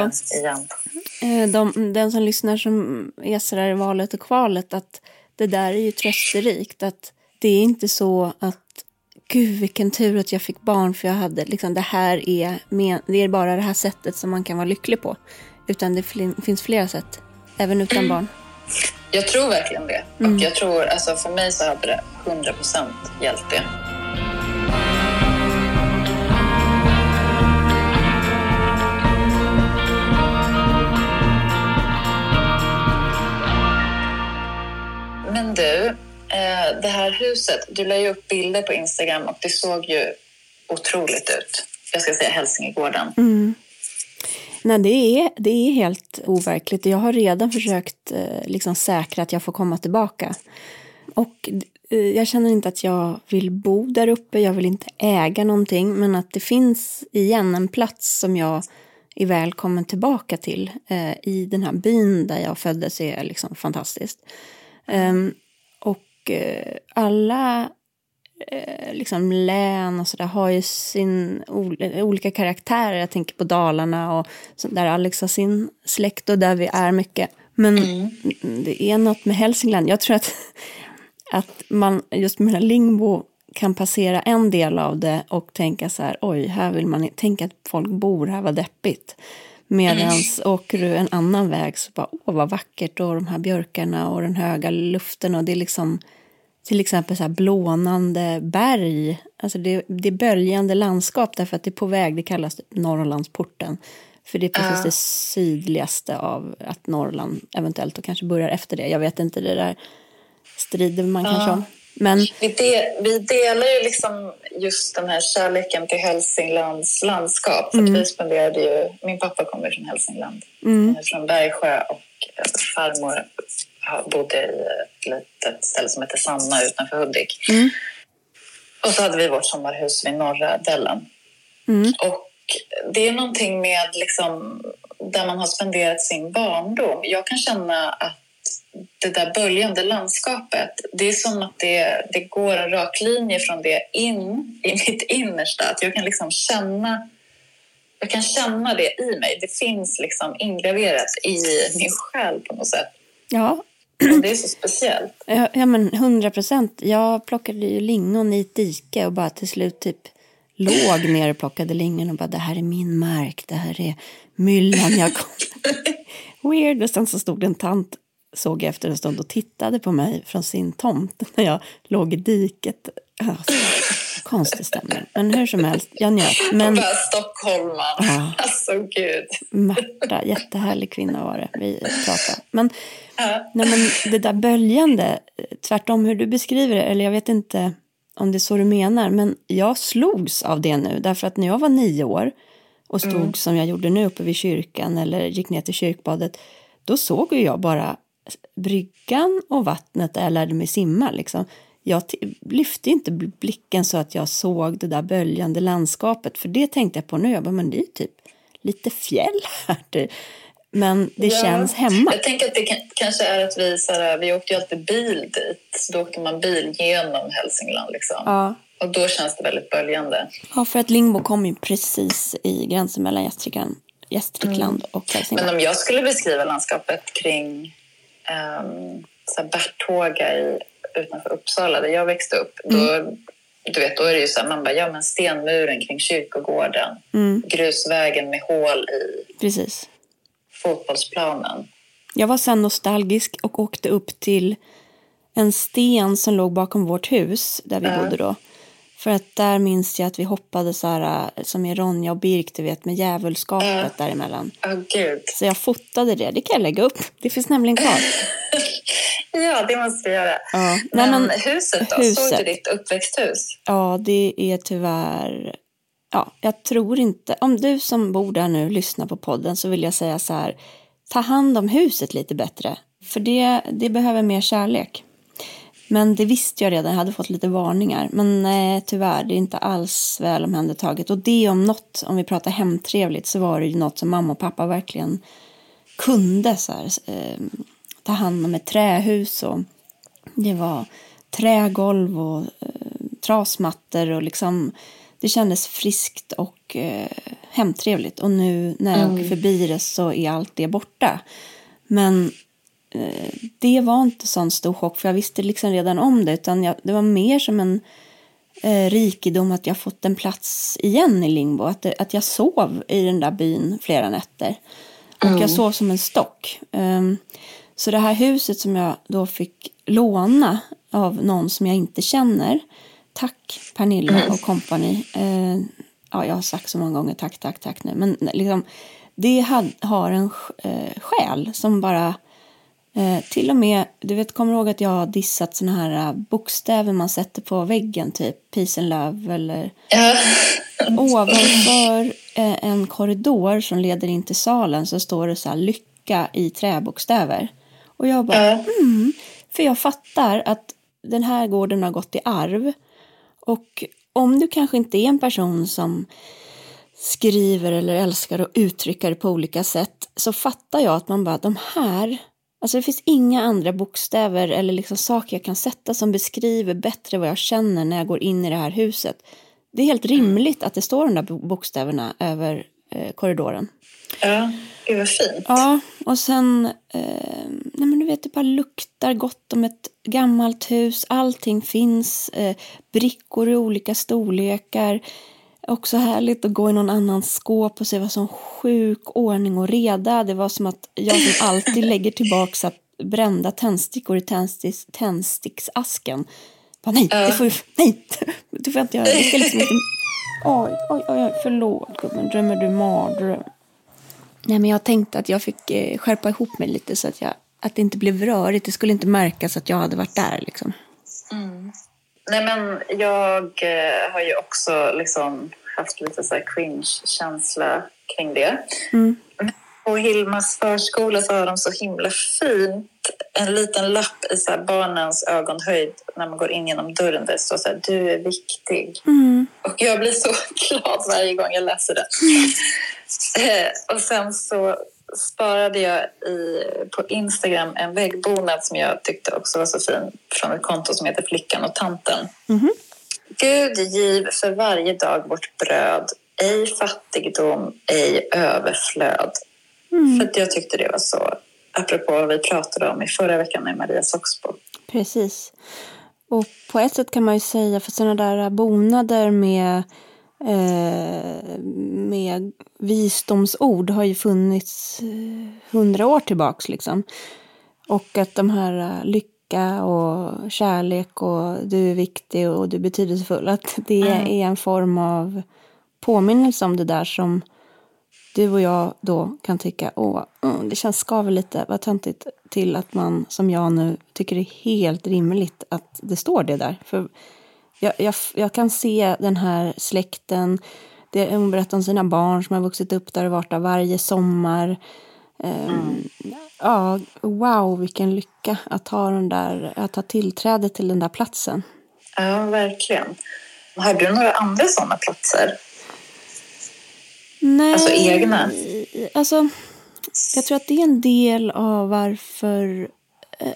eh, de, den som lyssnar som är i valet och kvalet, att det där är ju trösterikt. Att det är inte så att gud vilken tur att jag fick barn för jag hade liksom det här är, men, det är bara det här sättet som man kan vara lycklig på. Utan det finns flera sätt, även utan barn. Jag tror verkligen det. Och jag tror, alltså för mig så hade det 100% hjälpt det. Du, eh, det här huset, du la ju upp bilder på Instagram och det såg ju otroligt ut. Jag ska säga Hälsingegården. Mm. Nej, det är, det är helt overkligt. Jag har redan försökt eh, liksom säkra att jag får komma tillbaka. Och eh, jag känner inte att jag vill bo där uppe, jag vill inte äga någonting, men att det finns igen en plats som jag är välkommen tillbaka till eh, i den här byn där jag föddes är liksom fantastiskt. Ehm, Eh, alla eh, liksom län och sådär har ju sin ol- olika karaktärer. Jag tänker på Dalarna och där Alex har sin släkt och där vi är mycket. Men det är något med Hälsingland. Jag tror att, att man just med Lingbo kan passera en del av det och tänka så här, oj, här vill man tänka att folk bor här, vad deppigt. Medan åker du en annan väg så bara, åh vad vackert och de här björkarna och den höga luften och det är liksom till exempel så här blånande berg. Alltså det, det är böljande landskap därför att det är på väg, det kallas typ Norrlandsporten. För det är precis Ja. det sydligaste av att Norrland eventuellt och kanske börjar efter det. Jag vet inte, det där strider man kanske om. Men Vi, de, vi delar ju liksom just den här kärleken till Hälsinglands landskap. För att vi spenderade ju, min pappa kommer från Hälsingland, mm, från Bergsjö och eh, farmor bodde i ett litet ställe som heter Sanna utanför Hudik. Mm. Och så hade vi vårt sommarhus vid norra delen. mm, Och det är någonting med liksom, där man har spenderat sin barndom. Jag kan känna att det där böljande landskapet, det är som att det, det går en rak linje från det in i mitt innersta. Att jag kan liksom känna jag kan känna det i mig. Det finns liksom ingraverat i min själ på något sätt. ja, det är så speciellt. Ja, ja men hundra procent. Jag plockade ju lingon i ett dike och bara till slut typ låg ner och plockade lingon och bara det här är min mark, det här är myllan jag kom. Weird. Och sen så stod det en tant såg jag efter en stund och tittade på mig från sin tomt när jag låg i diket. Alltså, konstig stämning. Men hur som helst, jag njöt. Men... Bara stockholmaren. Ja. Alltså gud. Märta, jättehärlig kvinna var det. Vi pratade. Men, ja. nej, men det där böljande, tvärtom hur du beskriver det, eller jag vet inte om det är så du menar, men jag slogs av det nu. Därför att när jag var nio år och stod mm. som jag gjorde nu uppe vid kyrkan eller gick ner till kyrkbadet, då såg ju jag bara bryggan och vattnet där jag lärde mig simma. Liksom. Jag lyfte inte blicken så att jag såg det där böljande landskapet, för det tänkte jag på nu. Jag bara, men det är typ lite fjäll här. Men det ja, känns hemma. Jag tänker att det kanske är att vi, så här, vi åkte ju alltid bil dit. Så då åker man bil genom Hälsingland. Liksom. Ja. Och då känns det väldigt böljande. Ja, för att Lingbo kommer ju precis i gränsen mellan Gästrikland, Gästrikland mm. och Hälsingland. Men om jag skulle beskriva landskapet kring um, så Berthåga i, utanför Uppsala där jag växte upp. Mm. Då, du vet, då är det ju så här, man bara, ja men stenmuren kring kyrkogården. Mm. Grusvägen med hål i. Precis. Fotbollsplanen. Jag var sen nostalgisk och åkte upp till en sten som låg bakom vårt hus där vi mm. bodde då. För att där minns jag att vi hoppade så här, som i Ronja och Birk, du vet, med djävulskapet mm. däremellan. Oh, Gud. Så jag fotade det, det kan jag lägga upp. Det finns nämligen kvar. ja, det måste du göra. Ja. Men, men huset då? Huset. Såg du ditt uppväxthus? Ja, det är tyvärr... Ja, jag tror inte... Om du som bor där nu lyssnar på podden så vill jag säga så här. Ta hand om huset lite bättre. För det, det behöver mer kärlek. Men det visste jag redan, jag hade fått lite varningar. Men nej, tyvärr, det är inte alls väl omhändertaget. Och det om något, om vi pratar hemtrevligt, så var det ju något som mamma och pappa verkligen kunde så här, eh, ta hand om ett trähus. Och det var trägolv och eh, trasmattor och liksom det kändes friskt och eh, hemtrevligt. Och nu när jag mm. åker förbi det så är allt det borta. Men Eh, det var inte sån stor chock för jag visste liksom redan om det utan jag, det var mer som en eh, rikedom att jag fått en plats igen i Lingbo. Att, att jag sov i den där byn flera nätter. Och mm. jag sov som en stock. Um, så det här huset som jag då fick låna av någon som jag inte känner. Tack Pernilla mm. och kompani. Uh, ja, jag har sagt så många gånger tack, tack, tack nu. Men liksom, det had, har en uh, själ som bara Eh, till och med, du vet, kommer du ihåg att jag har dissat såna här uh, bokstäver man sätter på väggen, typ peace and love eller ja. ovanför eh, en korridor som leder in till salen så står det så här lycka i träbokstäver. Och jag bara, ja. mm, för jag fattar att den här gården har gått i arv. Och om du kanske inte är en person som skriver eller älskar att uttrycka det på olika sätt så fattar jag att man bara, de här Alltså det finns inga andra bokstäver eller liksom saker jag kan sätta som beskriver bättre vad jag känner när jag går in i det här huset. Det är helt rimligt att det står de där bokstäverna över eh, korridoren. Ja, det var fint. Ja, och sen, eh, nej men du vet det bara luktar gott om ett gammalt hus. Allting finns, eh, brickor i olika storlekar. Också härligt att gå i någon annans skåp och se vad som sjuk ordning och reda. Det var som att jag som alltid lägger tillbaka brända tändstickor i tändsticks, tändsticksasken. Bara, nej, det får ju, nej, det får jag inte göra. Det ska liksom inte... Oj, oj, oj, förlåt gubben, drömmer du mardröm? Nej, men jag tänkte att jag fick eh, skärpa ihop mig lite så att, jag, att det inte blev rörigt. Det skulle inte märkas att jag hade varit där liksom. Mm. Nej, men jag eh, har ju också liksom haft lite så cringe-känsla kring det. Mm. På Hilmas förskola så har de så himla fint en liten lapp i så barnens ögonhöjd när man går in genom dörren där det står så här, du är viktig. Mm. Och jag blir så glad varje gång jag läser det. Mm. Eh, och sen så sparade jag i, på Instagram en väggbonad som jag tyckte också var så fin från ett konto som heter Flickan och tanten. Mm. Gud giv för varje dag vårt bröd, ej fattigdom, ej överflöd. Mm. För jag tyckte det var så, apropå vad vi pratade om i förra veckan med Maria Soxbo. Precis. Och på ett sätt kan man ju säga, för sådana där bonader med Eh, med visdomsord har ju funnits eh, hundra år tillbaks liksom. Och att de här uh, lycka och kärlek och du är viktig och du är betydelsefull. Att det mm. är en form av påminnelse om det där som du och jag då kan tycka, åh, mm, det känns skaver lite, vad töntigt, till att man som jag nu tycker det är helt rimligt att det står det där. För jag, jag, jag kan se den här släkten, det, hon berättar om sina barn som har vuxit upp där och varit där varje sommar. Mm. Ja, wow vilken lycka att ha, den där, att ha tillträde till den där platsen. Ja, verkligen. Har du några andra sådana platser? Nej, alltså egna? Alltså, jag tror att det är en del av varför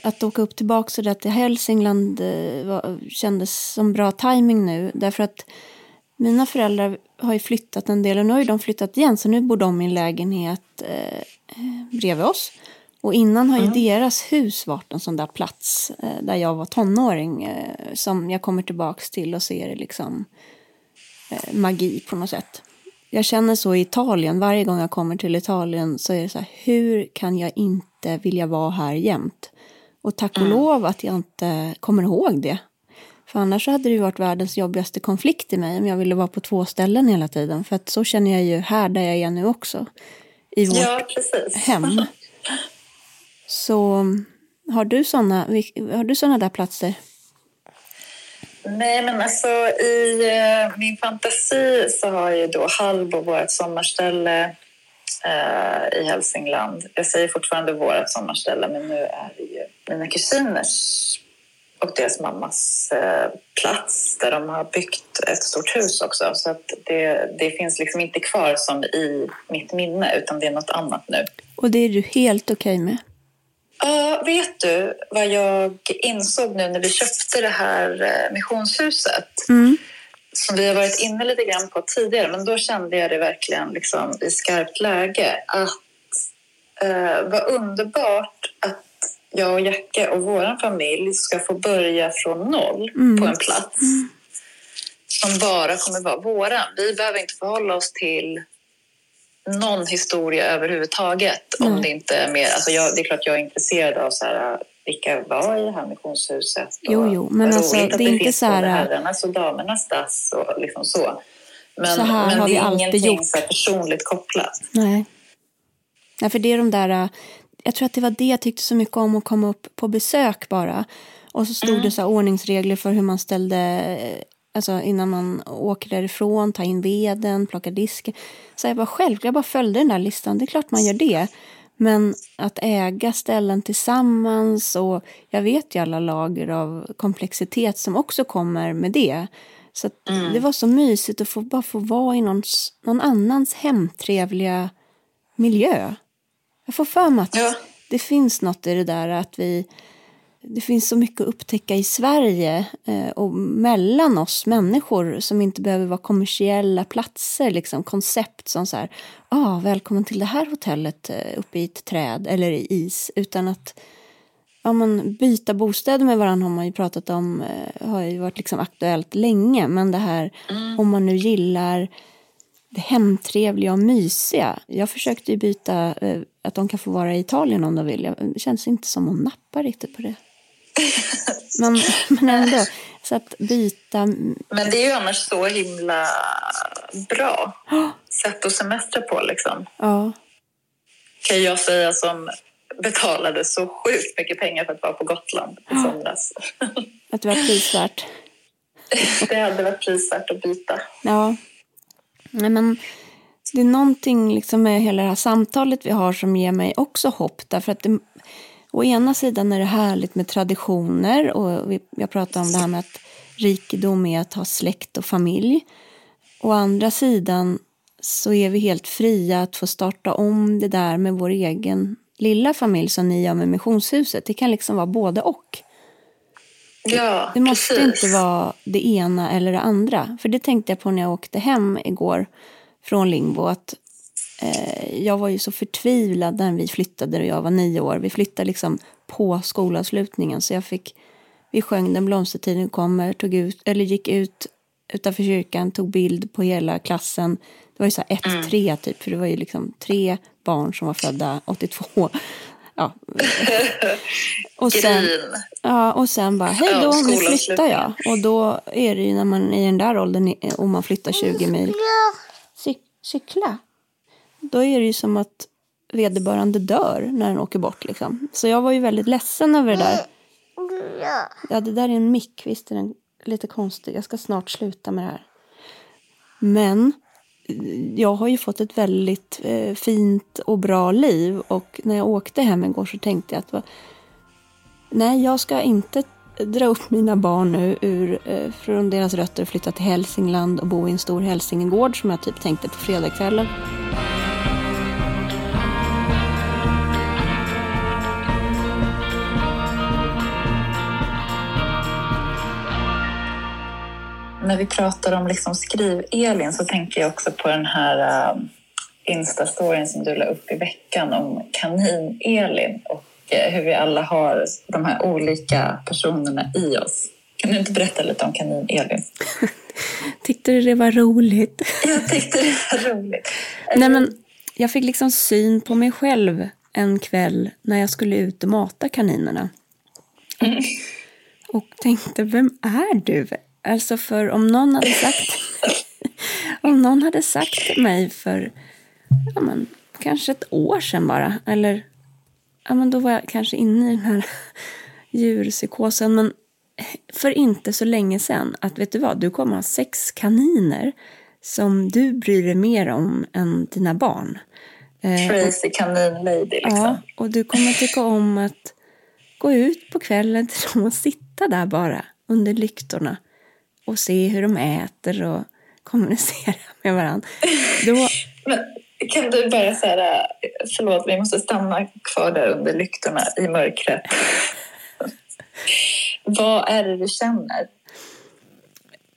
att åka upp tillbaka så där till Hälsingland eh, var, kändes som bra timing nu. Därför att mina föräldrar har ju flyttat en del och nu har de flyttat igen så nu bor de i en lägenhet eh, bredvid oss. Och innan har ju mm. deras hus varit en sån där plats eh, där jag var tonåring eh, som jag kommer tillbaka till och ser liksom eh, magi på något sätt. Jag känner så i Italien, varje gång jag kommer till Italien så är det så här, hur kan jag inte vilja vara här jämt? Och tack och mm. lov att jag inte kommer ihåg det. För annars hade det ju varit världens jobbigaste konflikt i mig om jag ville vara på två ställen hela tiden. För att så känner jag ju här där jag är nu också. I vårt ja, hem. Så har du sådana har du såna där platser? Nej, men alltså i eh, min fantasi så har ju då Hallbo vårt sommarställe eh, i Hälsingland. Jag säger fortfarande vårt sommarställe, men nu är det mina kusiners och deras mammas eh, plats där de har byggt ett stort hus också. Så att det, det finns liksom inte kvar som i mitt minne, utan det är något annat nu. Och det är du helt okej okay med? Ja, vet du vad jag insåg nu när vi köpte det här eh, missionshuset? Mm. Som vi har varit inne lite grann på tidigare, men då kände jag det verkligen liksom i skarpt läge. Att eh, vad underbart att jag och Jacke och vår familj ska få börja från noll mm. på en plats mm. som bara kommer vara våran. Vi behöver inte förhålla oss till någon historia överhuvudtaget. Mm. Om det inte är mer, alltså jag, det är klart jag är intresserad av så här, vilka var i det här missionshuset. Jo, jo, men alltså, det är det inte så här... Herrarnas och damernas dass och liksom så. Men, så här men har det är ingenting gjort. så personligt kopplat. Nej. Nej, för det är de där... Jag tror att det var det jag tyckte så mycket om att komma upp på besök bara. Och så stod mm. det så ordningsregler för hur man ställde Alltså innan man åker därifrån, tar in veden, plockar disken. Så jag bara själv, jag bara följde den där listan. Det är klart man gör det. Men att äga ställen tillsammans och jag vet ju alla lager av komplexitet som också kommer med det. Så mm. det var så mysigt att få, bara få vara i någons, någon annans hemtrevliga miljö. Jag får för mig att ja. det finns något i det där att vi det finns så mycket att upptäcka i Sverige eh, och mellan oss människor som inte behöver vara kommersiella platser, liksom koncept som så här, ah, välkommen till det här hotellet eh, uppe i ett träd eller i is, utan att ja, man, byta bostäder med varandra har man ju pratat om, eh, har ju varit liksom aktuellt länge, men det här mm. om man nu gillar det hemtrevliga och mysiga. Jag försökte ju byta, att de kan få vara i Italien om de vill. Det känns inte som att nappa riktigt på det. Men, men ändå, så att byta... Men det är ju annars så himla bra sätt att semestra på liksom. Ja. Kan jag säga som betalade så sjukt mycket pengar för att vara på Gotland i somras. Att det var prisvärt. det hade varit prisvärt att byta. Ja. Nej, men det är någonting liksom med hela det här samtalet vi har som ger mig också hopp. Därför att det, Å ena sidan är det härligt med traditioner och vi, jag pratar om det här med att rikedom är att ha släkt och familj. Å andra sidan så är vi helt fria att få starta om det där med vår egen lilla familj som ni gör med missionshuset. Det kan liksom vara både och. Ja, det måste precis. inte vara det ena eller det andra. För det tänkte jag på när jag åkte hem igår från Lingbo. Att eh, jag var ju så förtvivlad när vi flyttade och jag var nio år. Vi flyttade liksom på skolavslutningen så jag fick, vi sjöng Den blomstertiden kommer, tog ut, eller gick ut utanför kyrkan, tog bild på hela klassen. Det var ju så här ett, mm. tre typ, för det var ju liksom tre barn som var födda 82. Ja. Och sen, ja, och sen bara, hej Ja, då, nu flyttar jag. Och då är det ju när man är i den där åldern, om man flyttar 20 mil. Cykla? Då är det ju som att vederbörande dör när den åker bort. Liksom. Så jag var ju väldigt ledsen över det där. Ja, det där är en mick. Visst är den lite konstig. Jag ska snart sluta med det här. Men eh, jag har ju fått ett väldigt eh, fint och bra liv. Och när jag åkte hem igår så tänkte jag att va- nej, jag ska inte dra upp mina barn nu ur, eh, från deras rötter och flytta till Hälsingland och bo i en stor hälsingegård som jag typ tänkte på fredagskvällen. När vi pratar om liksom skriv-Elin så tänker jag också på den här uh, Insta-storyn som du la upp i veckan om kanin-Elin och hur vi alla har de här olika personerna i oss. Kan du inte berätta lite om kanin-Elin? Tyckte du det var roligt? Jag tyckte det var roligt. Nej, men jag fick liksom syn på mig själv en kväll när jag skulle ut och mata kaninerna. Och tänkte, vem är du? Alltså för om någon hade sagt om någon hade sagt till mig för ja, men, kanske ett år sedan bara, eller ja, men då var jag kanske inne i den här djurpsykosen, men för inte så länge sedan att vet du vad, du kommer ha sex kaniner som du bryr dig mer om än dina barn. Eh, Crazy kanin-lady liksom. Ja, och du kommer tycka om att gå ut på kvällen till dem och sitta där bara under lyktorna och se hur de äter och kommunicera med varandra. Då, Men kan du bara säga, förlåt vi måste stanna kvar där under lyktorna i mörkret. Vad är det du känner?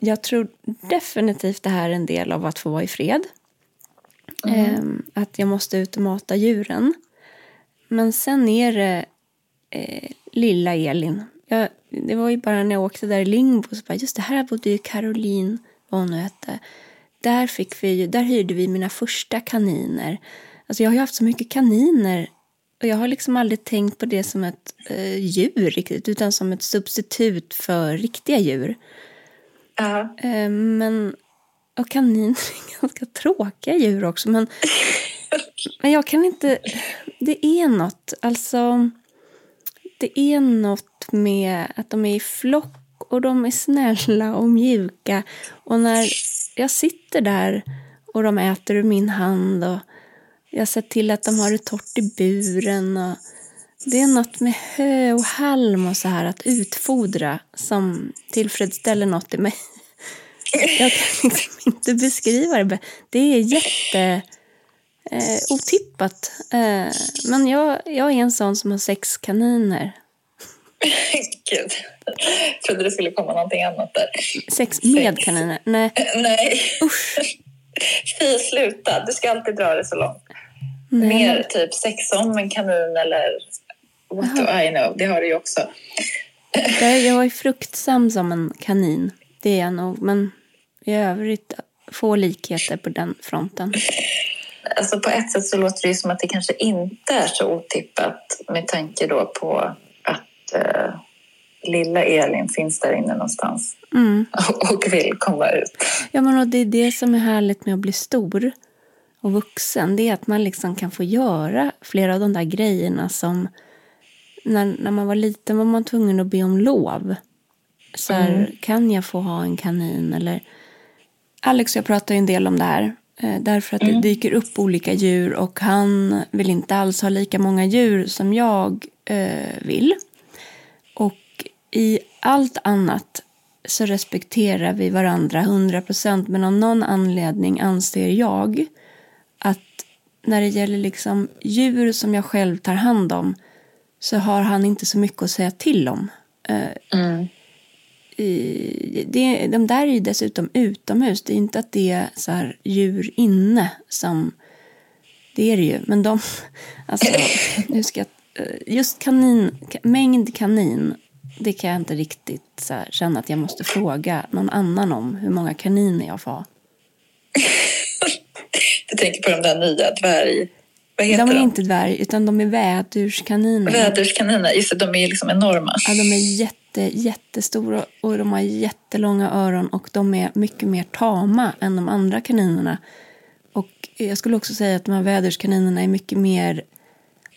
jag tror definitivt det här är en del av att få vara i fred. Ehm, att jag måste ut och mata djuren. Men sen är det eh, lilla Elin. Jag, det var ju bara när jag åkte där i Lingbo så bara, just det här bodde ju Caroline, vad hon nu hette. Där, fick vi, där hyrde vi mina första kaniner. Alltså jag har ju haft så mycket kaniner och jag har liksom aldrig tänkt på det som ett eh, djur riktigt utan som ett substitut för riktiga djur. Ja. Eh, men, och kaniner är ganska tråkiga djur också. Men, men jag kan inte... Det är något. Alltså, det är något med att de är i flock och de är snälla och mjuka. Och när jag sitter där och de äter ur min hand och jag ser till att de har det torrt i buren. Och det är något med hö och halm och så här att utfodra som tillfredsställer något i mig. Jag kan liksom inte beskriva det. Det är jätte eh, otippat. Eh, men jag, jag är en sån som har sex kaniner. Gud. Jag trodde det skulle komma någonting annat där. Sex med kaniner? Nej, Nej, usch. fy sluta. Du ska alltid dra det så långt. Nej. Mer typ sex om en kanin eller what do I know. Det har du ju också. Jag, jag är fruktsam som en kanin. Det är jag nog. Men i övrigt få likheter på den fronten. Alltså på ett sätt så låter det ju som att det kanske inte är så otippat med tanke då på att eh, lilla Elin finns där inne någonstans Mm. och vill komma ut. Ja, men och det är det som är härligt med att bli stor och vuxen. Det är att man liksom kan få göra flera av de där grejerna som när, när man var liten var man tvungen att be om lov. Så här, kan jag få ha en kanin? Eller Alex och jag pratar ju en del om det här. Eh, därför att det dyker upp olika djur och han vill inte alls ha lika många djur som jag eh, vill. I allt annat så respekterar vi varandra 100 procent. Men av någon anledning anser jag att när det gäller liksom djur som jag själv tar hand om så har han inte så mycket att säga till om. Eh, Mm. det, de där är ju dessutom utomhus. Det är inte att det är så här djur inne som... Det är det ju. Men de... Alltså, nu ska jag, eh, just kanin, ka- mängd kanin, det kan jag inte riktigt så här, känna att jag måste fråga någon annan om hur många kaniner jag får ha. Du tänker på de där nya dvärg... Vad heter De de? är inte dvärg, utan de är vädurskaniner. Väderskaniner. Just det, de är liksom enorma. Ja, de är jätte, jättestora och de har jättelånga öron och de är mycket mer tama än de andra kaninerna. Och jag skulle också säga att de här väderskaninerna är mycket mer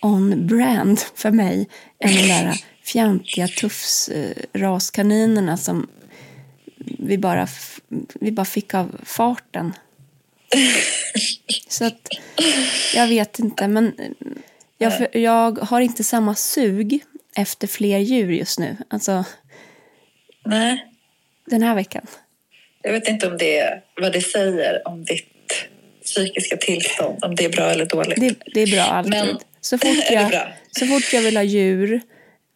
on-brand för mig än de där fjantiga tufsraskaninerna som vi bara, vi bara fick av farten. Så att jag vet inte, men jag, jag har inte samma sug efter fler djur just nu. Alltså Nej, den här veckan. jag vet inte om det vad det säger om ditt psykiska tillstånd. Om det är bra eller dåligt. Det, det är bra alltid. Men- så, fort jag, så fort jag vill ha djur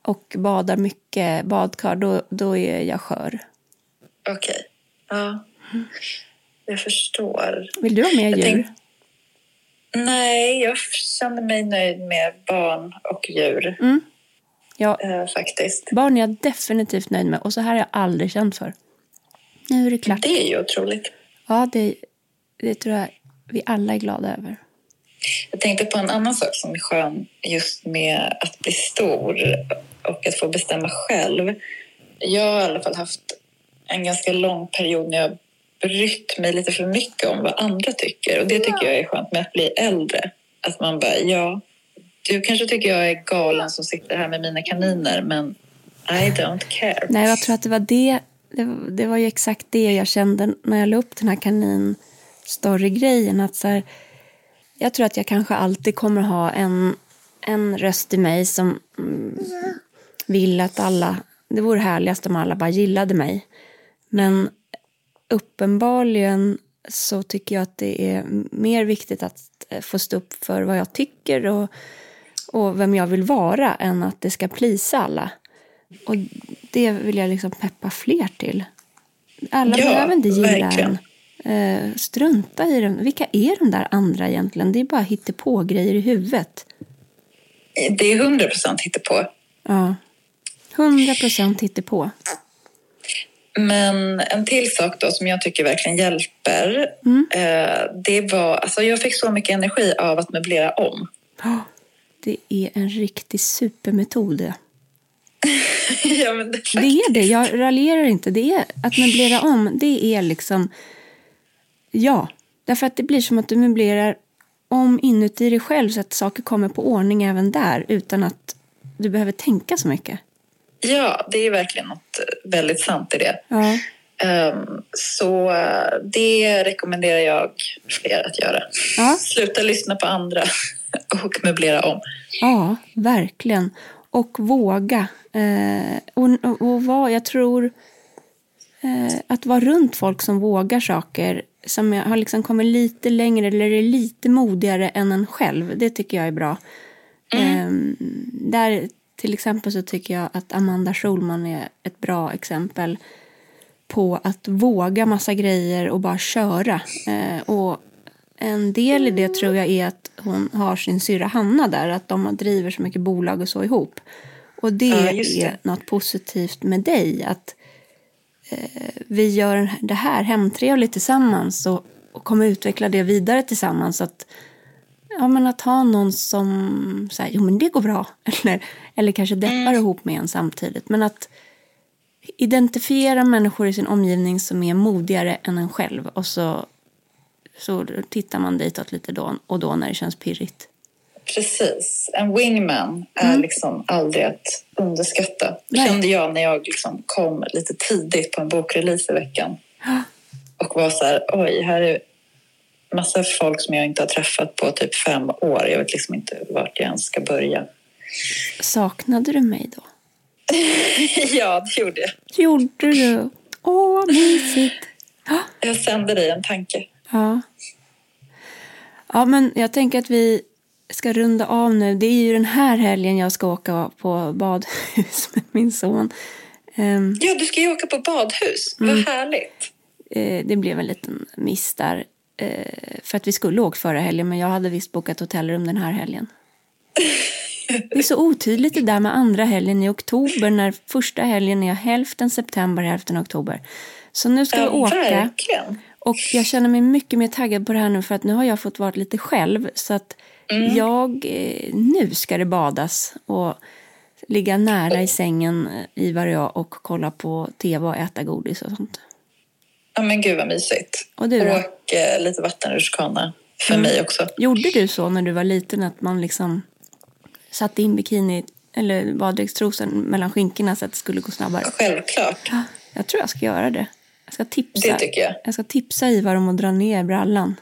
och badar mycket badkar, då, då är jag skör. Okej. Ja. Jag förstår. Vill du ha mer Jag djur? tänk- Nej, jag känner mig nöjd med barn och djur Ja, eh, faktiskt. barn är jag definitivt nöjd med och så här har jag aldrig känt för. Nu är det klart. Det är ju otroligt. Ja, det, det tror jag vi alla är glada över. Jag tänkte på en annan sak som är skön just med att bli stor och att få bestämma själv. Jag har i alla fall haft en ganska lång period när jag brytt mig lite för mycket om vad andra tycker. Och det tycker jag är skönt med att bli äldre. Att man bara, ja, du kanske tycker jag är galen som sitter här med mina kaniner, men I don't care. Nej, jag tror att det var det. Det, var- det var ju exakt det jag kände när jag la upp den här kanin-story-grejen. Att så här, jag tror att jag kanske alltid kommer ha en, en röst i mig som mm, vill att alla... Det vore härligast om alla bara gillade mig. Men uppenbarligen så tycker jag att det är mer viktigt att eh, få stå upp för vad jag tycker och, och vem jag vill vara än att det ska plisa alla. Och det vill jag liksom peppa fler till. Alla Ja, behöver inte gilla verkligen. en. Eh, strunta i dem. Vilka är de där andra egentligen? Det är bara på grejer i huvudet. Det är hundra procent på. Ja. 100 procent på. Men en till sak då som jag tycker verkligen hjälper. Mm. Eh, det var, alltså jag fick så mycket energi av att möblera om. Det är en riktig supermetod. det. ja, men det, Det är det. Jag raljerar inte. Det är att möblera om. Det är liksom... Ja. Därför att det blir som att du möblerar om inuti dig själv så att saker kommer på ordning även där utan att du behöver tänka så mycket. Ja, det är verkligen något väldigt sant i det. Ja. Ehm, så eh, det rekommenderar jag fler att göra. Ja. Sluta lyssna på andra och möblera om. Ja, verkligen. Och våga. Eh, och, och, vara, jag tror eh, att vara runt folk som vågar saker som har liksom kommit lite längre eller är lite modigare än en själv. Det tycker jag är bra. Eh, där till exempel så tycker jag att Amanda Schulman är ett bra exempel på att våga massa grejer och bara köra. Eh, och en del i det tror jag är att hon har sin syrra Hanna där, att de driver så mycket bolag och så ihop. Och det, Ja, det. är något positivt med dig, att eh, vi gör det här hemtrevligt tillsammans och, och kommer utveckla det vidare tillsammans. Att, ja, men att ha någon som säger, jo men det går bra, eller, eller kanske deppar ihop med en samtidigt. Men att identifiera människor i sin omgivning som är modigare än en själv och så, så tittar man ditåt lite då och då när det känns pirrigt. Precis. En wingman är liksom aldrig att underskatta. Det kände jag när jag liksom kom lite tidigt på en bokrelease i veckan. Och var så här, oj, här är massa folk som jag inte har träffat på typ fem år. Jag vet liksom inte vart jag ens ska börja. Saknade du mig då? ja, det gjorde jag. Gjorde du? Åh, vad mysigt. Ja. Jag sände dig en tanke. Ja. Ja, men jag tänker att vi ska runda av nu. Det är ju den här helgen jag ska åka på badhus med min son. Ehm, Ja, du ska ju åka på badhus. Mm. Vad härligt. eh, det blev en liten miss där. Eh, för att vi skulle åkt förra helgen, men jag hade visst bokat hotellrum den här helgen. Det är så otydligt det där med andra helgen i oktober när första helgen är hälften september, hälften oktober. Så nu ska Ja, åka. verkligen. Och jag känner mig mycket mer taggad på det här nu för att nu har jag fått vara lite själv. Så att Mm. Jag, eh, nu ska det badas och ligga nära i sängen, eh, Ivar och jag, och kolla på tv och äta godis och sånt. Ja men gud vad mysigt. Och du då? Och eh, lite vattenrutschkana för mm. mig också. Gjorde du så när du var liten att man liksom satte in bikini eller baddräktstrosen mellan skinkorna så att det skulle gå snabbare? Självklart. Ja, jag tror jag ska göra det. Jag ska tipsa, det tycker jag. jag ska tipsa Ivar om att dra ner brallan.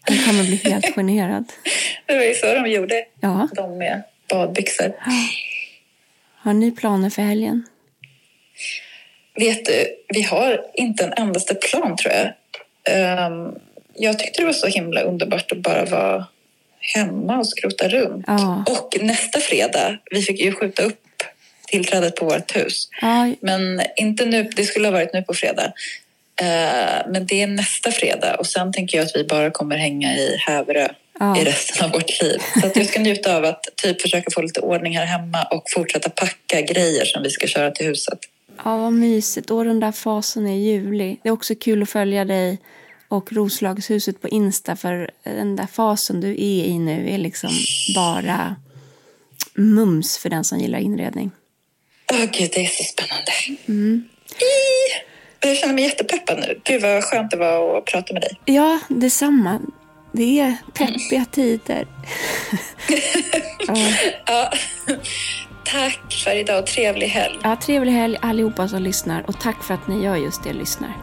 Han kommer bli helt generad. Det var ju så de gjorde. Ja. De med badbyxor. Har ni planer för helgen? Vet du, vi har inte en endaste plan tror jag. Um, jag tyckte det var så himla underbart att bara vara hemma och skrota runt. Ja. Och nästa fredag, vi fick ju skjuta upp tillträdet på vårt hus. Ja. Men inte nu, det skulle ha varit nu på fredag. Uh, men det är nästa fredag och sen tänker jag att vi bara kommer hänga i Häverö ja. i resten av vårt liv. Så att jag ska njuta av att typ försöka få lite ordning här hemma och fortsätta packa grejer som vi ska köra till huset. Ja, vad mysigt. Och den där fasen i juli. Det är också kul att följa dig och Roslagshuset på Insta för den där fasen du är i nu är liksom bara mums för den som gillar inredning. Åh oh, gud, det är så spännande. Mm. Jag känner mig jättepeppad nu. Gud vad skönt det var att prata med dig. Ja, detsamma. Det är peppiga tider. ja. ja. Tack för idag och trevlig helg. Ja, trevlig helg allihopa som lyssnar och tack för att ni gör just det, lyssnar.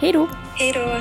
Hej då! Hej då!